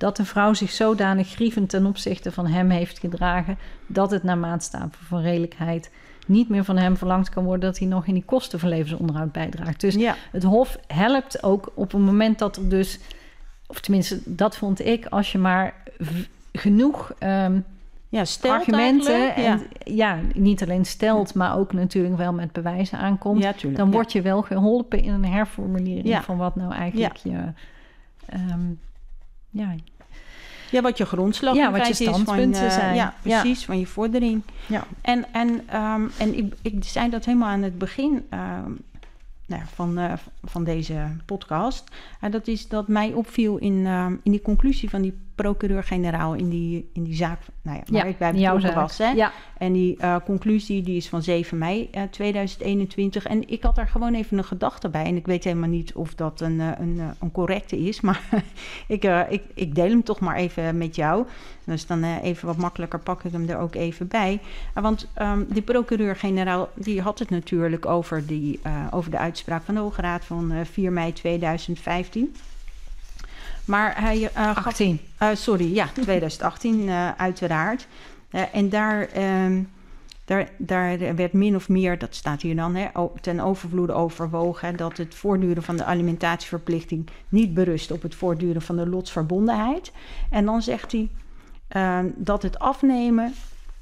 dat de vrouw zich zodanig grievend ten opzichte van hem heeft gedragen dat het naar maatstaven van redelijkheid niet meer van hem verlangd kan worden dat hij nog in die kosten van levensonderhoud bijdraagt. Dus ja. het Hof helpt ook op het moment dat er dus, of tenminste, dat vond ik, als je maar genoeg ehm, ja argumenten en ja. niet alleen stelt, maar ook natuurlijk wel met bewijzen aankomt, tuurlijk, dan word je wel geholpen in een herformulering van wat nou eigenlijk je. ehm, ja, Ja, wat je grondslag Ja, wat je feite is van, standpunten eh, zijn. Ja, Ja. precies, van je vordering. Ja. En, en, ehm, en ik, ik zei dat helemaal aan het begin ehm, nou van, eh, van deze podcast. En dat is dat mij opviel in, ehm, in die conclusie van die procureur-generaal in die, in die zaak nou ja, waar ja, ik bij betrokken was. Hè? Ja, En die eh, conclusie die is van 7 mei eh, 2021. En ik had daar gewoon even een gedachte bij. En ik weet helemaal niet of dat een, eh, een, eh, een correcte is. (laughs) Maar ik, eh, ik, ik deel hem toch maar even met jou. Dus dan eh, even wat makkelijker pak ik hem er ook even bij. Eh, want ehm de procureur-generaal die had het natuurlijk over, die, eh, over de uitspraak van de Hoge Raad van eh, 4 mei 2015. Maar hij eh, gaf 18. eh, sorry, ja, (laughs) 2018 eh, uiteraard. En daar, ehm, daar, daar werd min of meer, dat staat hier dan, hè, ten overvloede overwogen... hè, dat het voortduren van de alimentatieverplichting niet berust op het voortduren van de lotsverbondenheid. En dan zegt hij ehm, dat het afnemen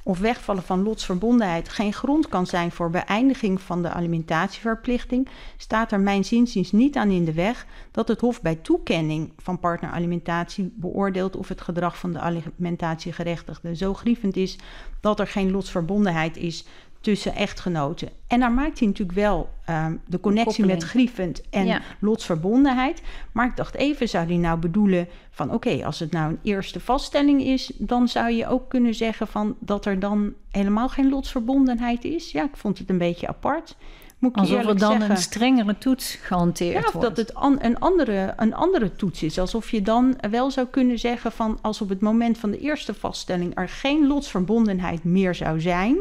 of wegvallen van lotsverbondenheid geen grond kan zijn voor beëindiging van de alimentatieverplichting, staat er mijn zinziens niet aan in de weg dat het Hof bij toekenning van partneralimentatie beoordeelt of het gedrag van de alimentatiegerechtigde zo grievend is dat er geen lotsverbondenheid is tussen echtgenoten. En daar maakt hij natuurlijk wel ehm, de connectie met grievend en Ja. lotsverbondenheid. Maar ik dacht even, zou hij nou bedoelen van oké, als het nou een eerste vaststelling is, dan zou je ook kunnen zeggen van dat er dan helemaal geen lotsverbondenheid is. Ja, ik vond het een beetje apart. Moet ik je Alsof er dan zeggen. een strengere toets gehanteerd Ja, of wordt. dat het an- een, andere, een andere toets is. Alsof je dan wel zou kunnen zeggen van als op het moment van de eerste vaststelling er geen lotsverbondenheid meer zou zijn.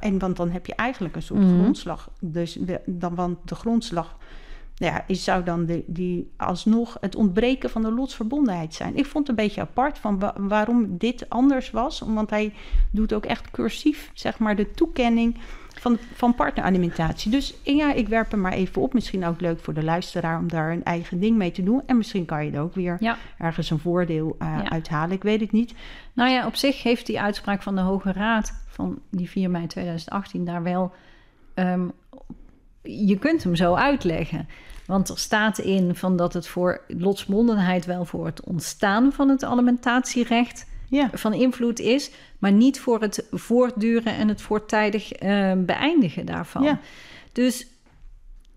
en want dan heb je eigenlijk een soort Mhm. grondslag. Dus dan, want de grondslag ja, is, zou dan de, die alsnog het ontbreken van de lotsverbondenheid zijn. Ik vond het een beetje apart van wa- waarom dit anders was. Want hij doet ook echt cursief, zeg maar, de toekenning van, van partneralimentatie. Dus ja, ik werp hem maar even op. Misschien ook leuk voor de luisteraar om daar een eigen ding mee te doen. En misschien kan je er ook weer Ja. ergens een voordeel eh, Ja. uithalen. Ik weet het niet. Nou ja, op zich heeft die uitspraak van de Hoge Raad van die 4 mei 2018 daar wel. ehm, je kunt hem zo uitleggen. Want er staat in van dat het voor lotsbondenheid wel voor het ontstaan van het alimentatierecht Ja, van invloed is, maar niet voor het voortduren en het voortijdig eh, beëindigen daarvan. Ja. Dus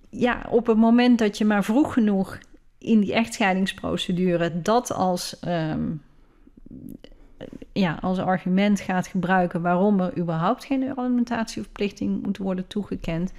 ja, op het moment dat je maar vroeg genoeg in die echtscheidingsprocedure dat als, ehm, ja, als argument gaat gebruiken waarom er überhaupt geen alimentatieverplichting moet worden toegekend,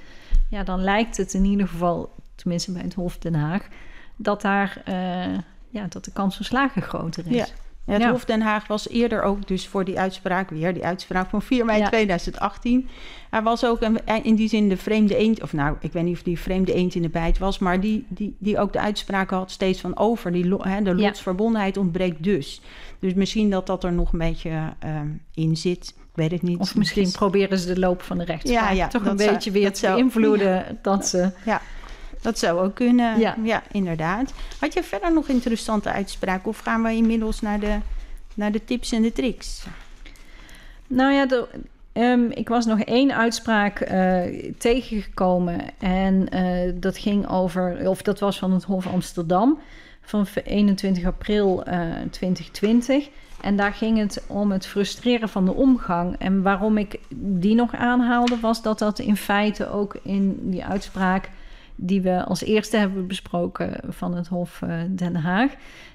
ja, dan lijkt het in ieder geval, tenminste bij het Hof Den Haag, dat daar uh, ja, dat de kans van slagen groter is. Ja. Het Hof Den Haag was eerder ook dus voor die uitspraak, weer die uitspraak van 4 mei 2018. Er was ook een, in die zin de vreemde eend, of nou, ik weet niet of die vreemde eend in de bijt was, maar die, die, die ook de uitspraak had steeds van over. Die, hè, de lotsverbondenheid ontbreekt dus. Dus misschien dat dat er nog een beetje uh, in zit weet ik niet. Of misschien proberen ze de loop van de rechtspraak ja, ja, toch een beetje weer te beïnvloeden. Dat ze... Ja, dat zou ook kunnen. Ja. ja, inderdaad. Had je verder nog interessante uitspraken? Of gaan we inmiddels naar de, naar de tips en de tricks? Nou ja, de, ehm, ik was nog één uitspraak uh, tegengekomen. En uh, dat ging over, of dat was van het Hof Amsterdam van 21 april uh, eh, 2020. En daar ging het om het frustreren van de omgang. En waarom ik die nog aanhaalde, was dat dat in feite ook in die uitspraak die we als eerste hebben besproken van het Hof eh, Den Haag,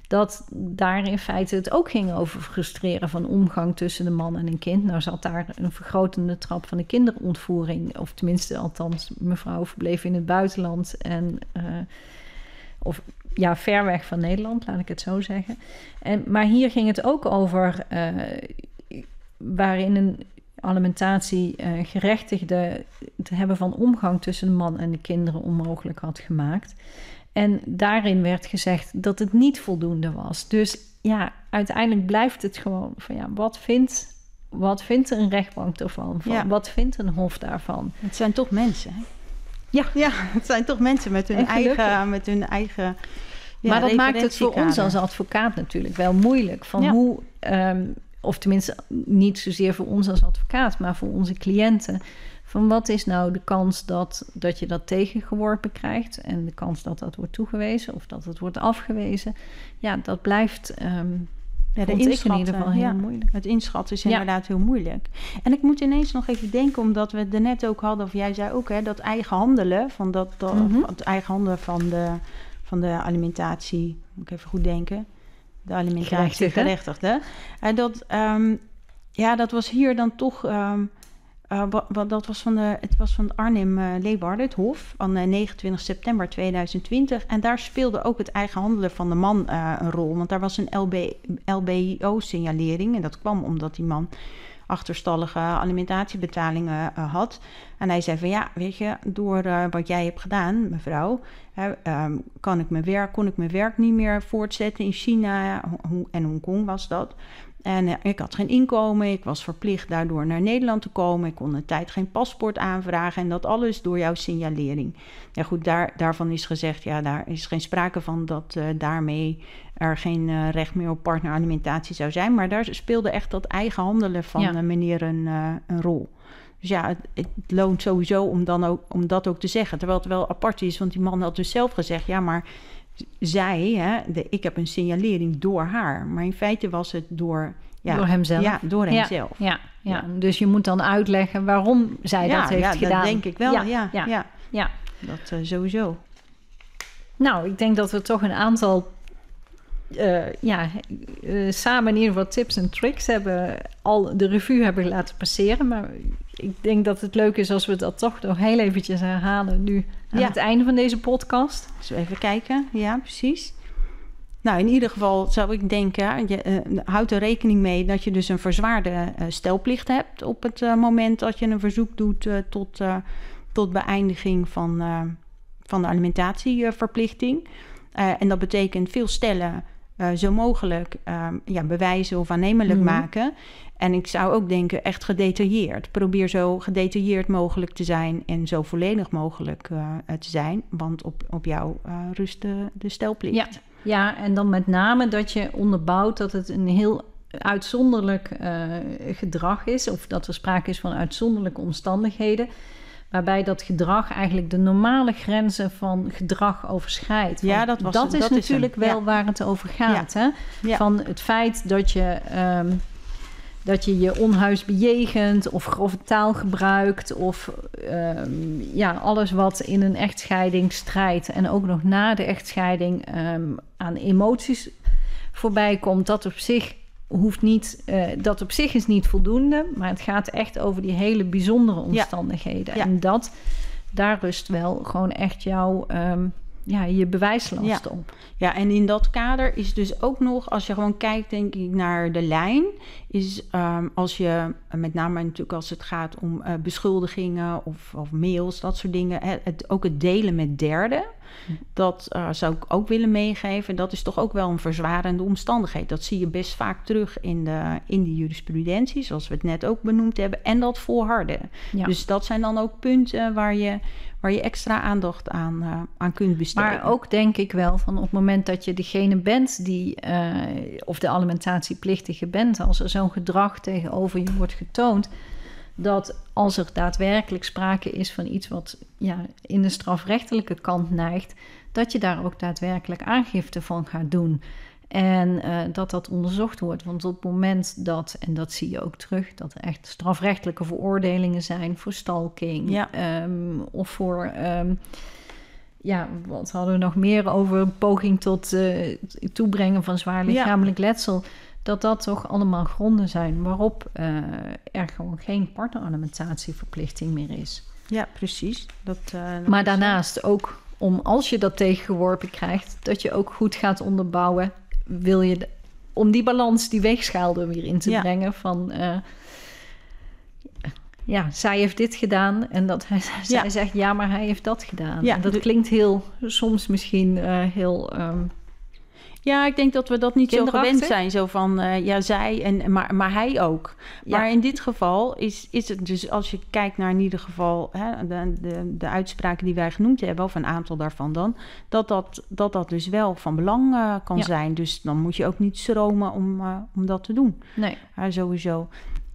dat daar in feite het ook ging over frustreren van omgang tussen de man en een kind. Nou zat daar een vergrotende trap van de kinderontvoering, of tenminste, althans, mevrouw verbleef in het buitenland en. Uh, of ja, ver weg van Nederland, laat ik het zo zeggen. En, maar hier ging het ook over uh, waarin een alimentatie uh, gerechtigde het hebben van omgang tussen de man en de kinderen onmogelijk had gemaakt. En daarin werd gezegd dat het niet voldoende was. Dus ja, uiteindelijk blijft het gewoon van ja, wat vindt, wat vindt een rechtbank ervan? Van, Wat vindt een hof daarvan? Het zijn toch mensen. Hè? Ja. ja, het zijn toch mensen met hun eigen, met hun eigen maar dat maakt het voor ons als advocaat natuurlijk wel moeilijk. Van hoe, um, of tenminste niet zozeer voor ons als advocaat, maar voor onze cliënten. Van wat is nou de kans dat, dat je dat tegengeworpen krijgt en de kans dat dat wordt toegewezen of dat het wordt afgewezen. Ja, dat blijft. Um, ja, de inschatten, in ieder geval heel moeilijk. Het inschatten is inderdaad heel moeilijk. En ik moet ineens nog even denken, omdat we het er net ook hadden, of jij zei ook, hè, dat eigen handelen, van dat, dat mhm. het eigen handelen van de, van de alimentatie, moet ik even goed denken, de alimentatie gerechtigde. En dat, um, ja, dat was hier dan toch, um, uh, wat, dat was van de, het was van Arnhem uh, Leeuwarden, het Hof, van uh, 29 september 2020. En daar speelde ook het eigen handelen van de man een rol, want daar was een LB, LBO-signalering en dat kwam omdat die man achterstallige alimentatiebetalingen uh, had. En hij zei van ja, weet je, door uh, wat jij hebt gedaan, mevrouw, um, kan ik mijn werk, kon ik mijn werk niet meer voortzetten in China en Hongkong was dat. En uh, ik had geen inkomen, ik was verplicht daardoor naar Nederland te komen. Ik kon een tijd geen paspoort aanvragen en dat alles door jouw signalering. Ja goed, daar, daarvan is gezegd, ja, daar is geen sprake van dat uh, daarmee er geen uh, recht meer op partneralimentatie zou zijn. Maar daar speelde echt dat eigen handelen van ja. meneer een, een rol. Dus ja, het, het, loont sowieso om, dan ook, om dat ook te zeggen. Terwijl het wel apart is, want die man had dus zelf gezegd... ja, maar zij, hè, de, ik heb een signalering door haar. Maar in feite was het door... Ja, door hemzelf. Ja, door hemzelf. Ja, ja, ja. dus je moet dan uitleggen waarom zij dat heeft gedaan. Ja, dat denk ik wel. Ja, ja, ja. Dat uh, sowieso. Nou, ik denk dat we toch een aantal uh, ja, uh, samen in ieder geval tips en tricks hebben, al de revue hebben laten passeren. Maar ik denk dat het leuk is als we dat toch nog heel eventjes herhalen nu aan het einde van deze podcast. We even kijken? Ja, precies. Nou, in ieder geval zou ik denken, je, uh, houd er rekening mee dat je dus een verzwaarde stelplicht hebt op het moment dat je een verzoek doet tot, tot beëindiging van, van de alimentatieverplichting. en dat betekent veel stellen zo mogelijk ja, bewijzen of aannemelijk mm -hmm. maken. En ik zou ook denken, echt gedetailleerd. Probeer zo gedetailleerd mogelijk te zijn en zo volledig mogelijk uh, te zijn. Want op, op jou uh, rust de, de stelplicht. Ja. ja, en dan met name dat je onderbouwt dat het een heel uitzonderlijk gedrag is. Of dat er sprake is van uitzonderlijke omstandigheden. Waarbij dat gedrag eigenlijk de normale grenzen van gedrag overschrijdt. Ja, dat, was dat is dat natuurlijk is wel ja. waar het over gaat. Ja. Hè? Van het feit dat je. Um, dat je je onhuis bejegent of grove taal gebruikt of um, ja, alles wat in een echtscheiding strijdt en ook nog na de echtscheiding um, aan emoties voorbij komt, dat op zich hoeft niet, uh, dat op zich is niet voldoende, maar het gaat echt over die hele bijzondere omstandigheden. Ja. Ja. En dat, daar rust wel gewoon echt jouw, um, ja, je bewijslast op. Ja, en in dat kader is dus ook nog, als je gewoon kijkt, denk ik, naar de lijn, is ehm, als je, met name natuurlijk als het gaat om uh, beschuldigingen of, of, mails, dat soort dingen, het, ook het delen met derden. Dat uh, zou ik ook willen meegeven. Dat is toch ook wel een verzwarende omstandigheid. Dat zie je best vaak terug in de, in de jurisprudentie, zoals we het net ook benoemd hebben. En dat volharden. Ja. Dus dat zijn dan ook punten waar je, waar je extra aandacht aan, uh, aan kunt besteden. Maar ook denk ik wel van op het moment dat je degene bent die, uh, of de alimentatieplictige bent, als er zo'n gedrag tegenover je wordt getoond dat als er daadwerkelijk sprake is van iets wat ja, in de strafrechtelijke kant neigt, dat je daar ook daadwerkelijk aangifte van gaat doen. En uh, dat dat onderzocht wordt. Want op het moment dat, en dat zie je ook terug, dat er echt strafrechtelijke veroordelingen zijn voor stalking ja. um, of voor. Um, ja, wat hadden we nog meer over poging tot uh, toebrengen van zwaar lichamelijk ja. letsel dat dat toch allemaal gronden zijn waarop uh, er gewoon geen partneralimentatieverplichting meer is. Ja, precies. Dat, maar daarnaast ook om als je dat tegengeworpen krijgt, dat je ook goed gaat onderbouwen. Wil je de, om die balans, die weegschaal er weer in te ja. brengen van. Uh, ja, zij heeft dit gedaan en dat hij, (laughs) zij zegt ja, maar hij heeft dat gedaan. Ja, en dat klinkt heel, soms misschien heel um, ja, ik denk dat we dat niet zo gewend zijn. Zo van, uh, ja, zij, en, maar, maar hij ook. Ja. Maar in dit geval is, is het dus, als je kijkt naar in ieder geval hè, de, de, de uitspraken die wij genoemd hebben, of een aantal daarvan dan, dat dat, dat, dat dus wel van belang uh, kan ja. zijn. Dus dan moet je ook niet stromen om, uh, om dat te doen. Nee. sowieso.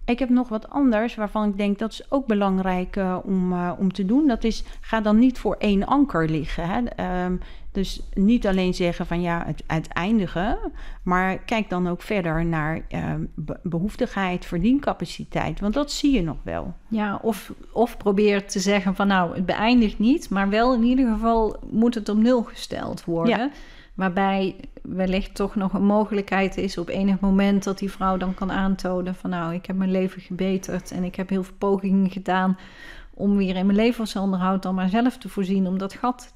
Ik heb nog wat anders waarvan ik denk dat is ook belangrijk uh, om, uh, om te doen. Dat is, ga dan niet voor één anker liggen. Hè. Um, dus niet alleen zeggen van ja, het uiteindigen, maar kijk dan ook verder naar uh, behoeftigheid, verdiencapaciteit, want dat zie je nog wel. Ja, of, of probeer te zeggen van nou, het beëindigt niet, maar wel in ieder geval moet het op nul gesteld worden. Ja. Waarbij wellicht toch nog een mogelijkheid is op enig moment dat die vrouw dan kan aantonen van nou, ik heb mijn leven gebeterd en ik heb heel veel pogingen gedaan om weer in mijn levensonderhoud dan maar zelf te voorzien om dat gat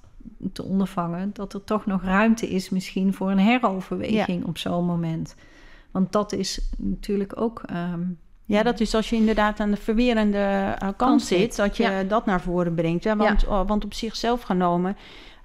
te ondervangen, dat er toch nog ruimte is misschien voor een heroverweging ja. op zo'n moment. Want dat is natuurlijk ook. Um, ja, dat is als je inderdaad aan de verwerende uh, kant zit, dat je ja. dat naar voren brengt. Ja, want, ja. want op zichzelf genomen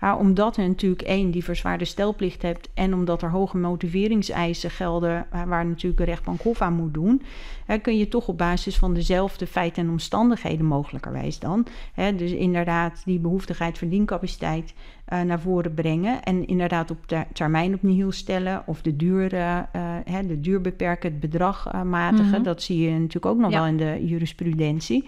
ja, omdat je natuurlijk één, die verzwaarde stelplicht hebt... en omdat er hoge motiveringseisen gelden... waar natuurlijk een rechtbank hof aan moet doen... Hè, kun je toch op basis van dezelfde feiten en omstandigheden mogelijkerwijs dan... Hè, dus inderdaad die behoeftigheid verdiencapaciteit uh, naar voren brengen... en inderdaad op ter termijn opnieuw stellen... of de duur, uh, hè, de duur beperken, het bedrag uh, matigen. Mm -hmm. Dat zie je natuurlijk ook nog ja. wel in de jurisprudentie...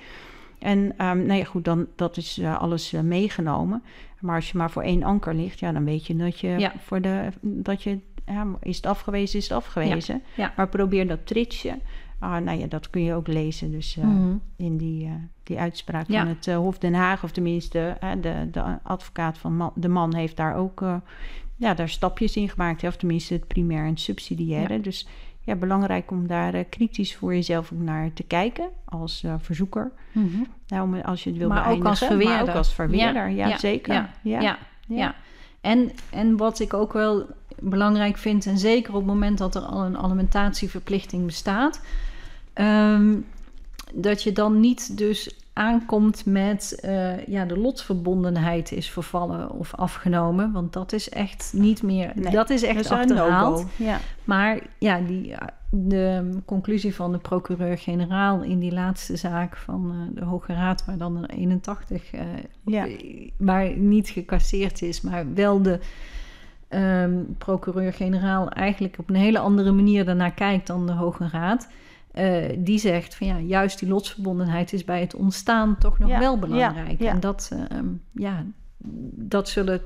En um, nou ja, goed, dan, dat is uh, alles uh, meegenomen. Maar als je maar voor één anker ligt, ja, dan weet je dat je ja. voor de dat je ja, is het afgewezen, is het afgewezen. Ja. Maar probeer dat tritsje. Ah, nou ja, dat kun je ook lezen. Dus uh, mm -hmm. in die, die uitspraak van het Hof Den Haag, of tenminste, de, de advocaat van man, de man heeft daar ook ja, daar stapjes in gemaakt. Of tenminste, het primair en het subsidiaire. Dus ja, belangrijk om daar uh, kritisch voor jezelf ook naar te kijken als uh, verzoeker. Mm -hmm. nou, als je het wil maar beëindigen. Ook als verweerder. Maar ook als verweerder, ja, ja zeker. Ja, ja, ja. ja. En, en wat ik ook wel belangrijk vind, en zeker op het moment dat er al een alimentatieverplichting bestaat, um, dat je dan niet dus aankomt met uh, ja, de lotsverbondenheid is vervallen of afgenomen. Want dat is echt niet meer. Nee, dat is echt dat achterhaald. Ja. Maar ja, die, de conclusie van de procureur-generaal in die laatste zaak van uh, de Hoge Raad, waar dan er 81, uh, ja. waar niet gecasseerd is, maar wel de. Um, procureur-generaal eigenlijk op een hele andere manier daarnaar kijkt dan de Hoge Raad. Uh, die zegt van ja, juist die lotsverbondenheid is bij het ontstaan toch nog ja, wel belangrijk. Ja, ja. En dat, uh, ja, dat zullen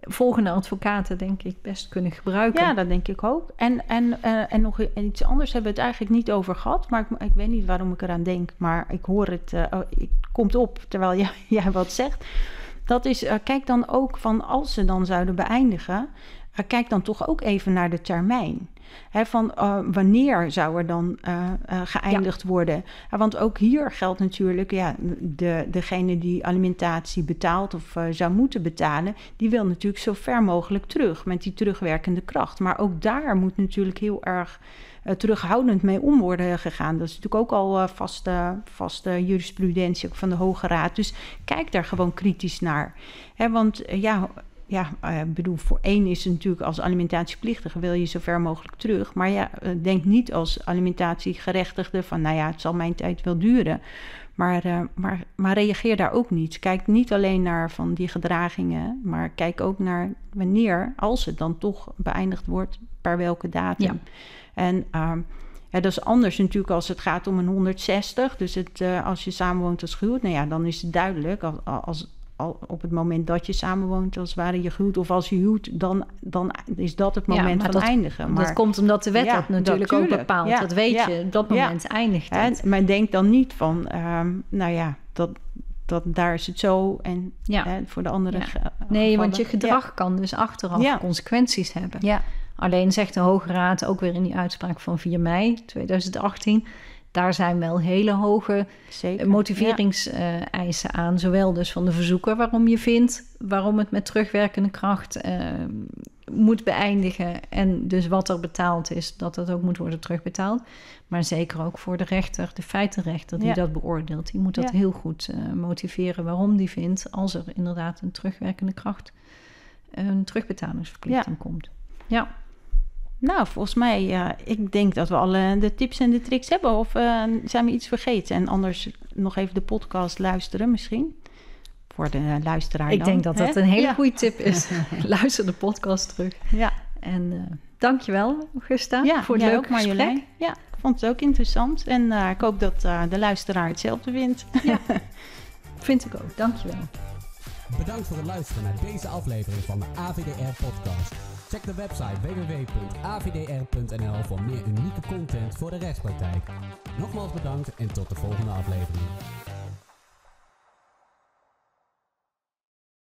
volgende advocaten denk ik best kunnen gebruiken. Ja, dat denk ik ook. En, en, uh, en nog iets anders hebben we het eigenlijk niet over gehad. Maar ik, ik weet niet waarom ik eraan denk. Maar ik hoor het, oh, het komt op terwijl jij, (laughs) jij wat zegt. Dat is, kijk dan ook van als ze dan zouden beëindigen kijk dan toch ook even naar de termijn. Van uh, wanneer zou er dan uh, uh, geëindigd ja. worden? want ook hier geldt natuurlijk, ja, de, degene die alimentatie betaalt of zou moeten betalen, die wil natuurlijk zo ver mogelijk terug met die terugwerkende kracht. Maar ook daar moet natuurlijk heel erg terughoudend mee om worden gegaan. Dat is natuurlijk ook al vaste, vaste jurisprudentie van de Hoge Raad. Dus kijk daar gewoon kritisch naar. Want ja, ja, uh, bedoel, voor één is het natuurlijk als alimentatieplictige wil je zo ver mogelijk terug. Maar ja, uh, denk niet als alimentatiegerechtigde van, nou ja, het zal mijn tijd wel duren. Maar, uh, maar, maar reageer daar ook niet. Kijk niet alleen naar van die gedragingen, maar kijk ook naar wanneer, als het dan toch beëindigd wordt, per welke datum. Ja. En ehm, ja, dat is anders natuurlijk als het gaat om een 160. Dus het, als je samenwoont als gehuwd, nou ja, dan is het duidelijk. Als, als, al op het moment dat je samenwoont, als het ware je huwt, of als je huwt, dan, dan is dat het moment van dat, eindigen. Maar, dat komt omdat de wet ja, dat natuurlijk dat, ook bepaalt. Ja, dat weet je, op dat moment eindigt het. maar denk dan niet van, um, nou ja, dat, dat daar is het zo en hè, voor de andere. Nee, want je gedrag kan dus achteraf consequenties hebben. Ja. Alleen zegt de Hoge Raad ook weer in die uitspraak van 4 mei 2018 daar zijn wel hele hoge Zeker, motiveringseisen ja. aan. Zowel dus van de verzoeker waarom je vindt, waarom het met terugwerkende kracht uh, moet beëindigen. En dus wat er betaald is, dat dat ook moet worden terugbetaald. Maar zeker ook voor de rechter, de feitenrechter die ja. dat beoordeelt. Die moet dat ja. heel goed uh, motiveren waarom die vindt, als er inderdaad een terugwerkende kracht, een terugbetalingsverplichting komt. Ja. Nou, volgens mij, ja, ik denk dat we alle de tips en de tricks hebben. Of uh, zijn we iets vergeten? En anders nog even de podcast luisteren misschien. Voor de luisteraar Ik dan, denk dat hè? dat een hele ja. goede tip is. (laughs) Luister de podcast terug. Ja. En uh, dankjewel, Augusta, ja, voor het leuke ook, gesprek. Marjolein. Ja, ik vond het ook interessant. En uh, ik hoop dat uh, de luisteraar hetzelfde vindt. Ja, (laughs) vind ik ook. Dankjewel. Bedankt voor het luisteren naar deze aflevering van de AVDR-podcast. Check de website www.avdr.nl voor meer unieke content voor de rechtspraktijk. Nogmaals bedankt en tot de volgende aflevering.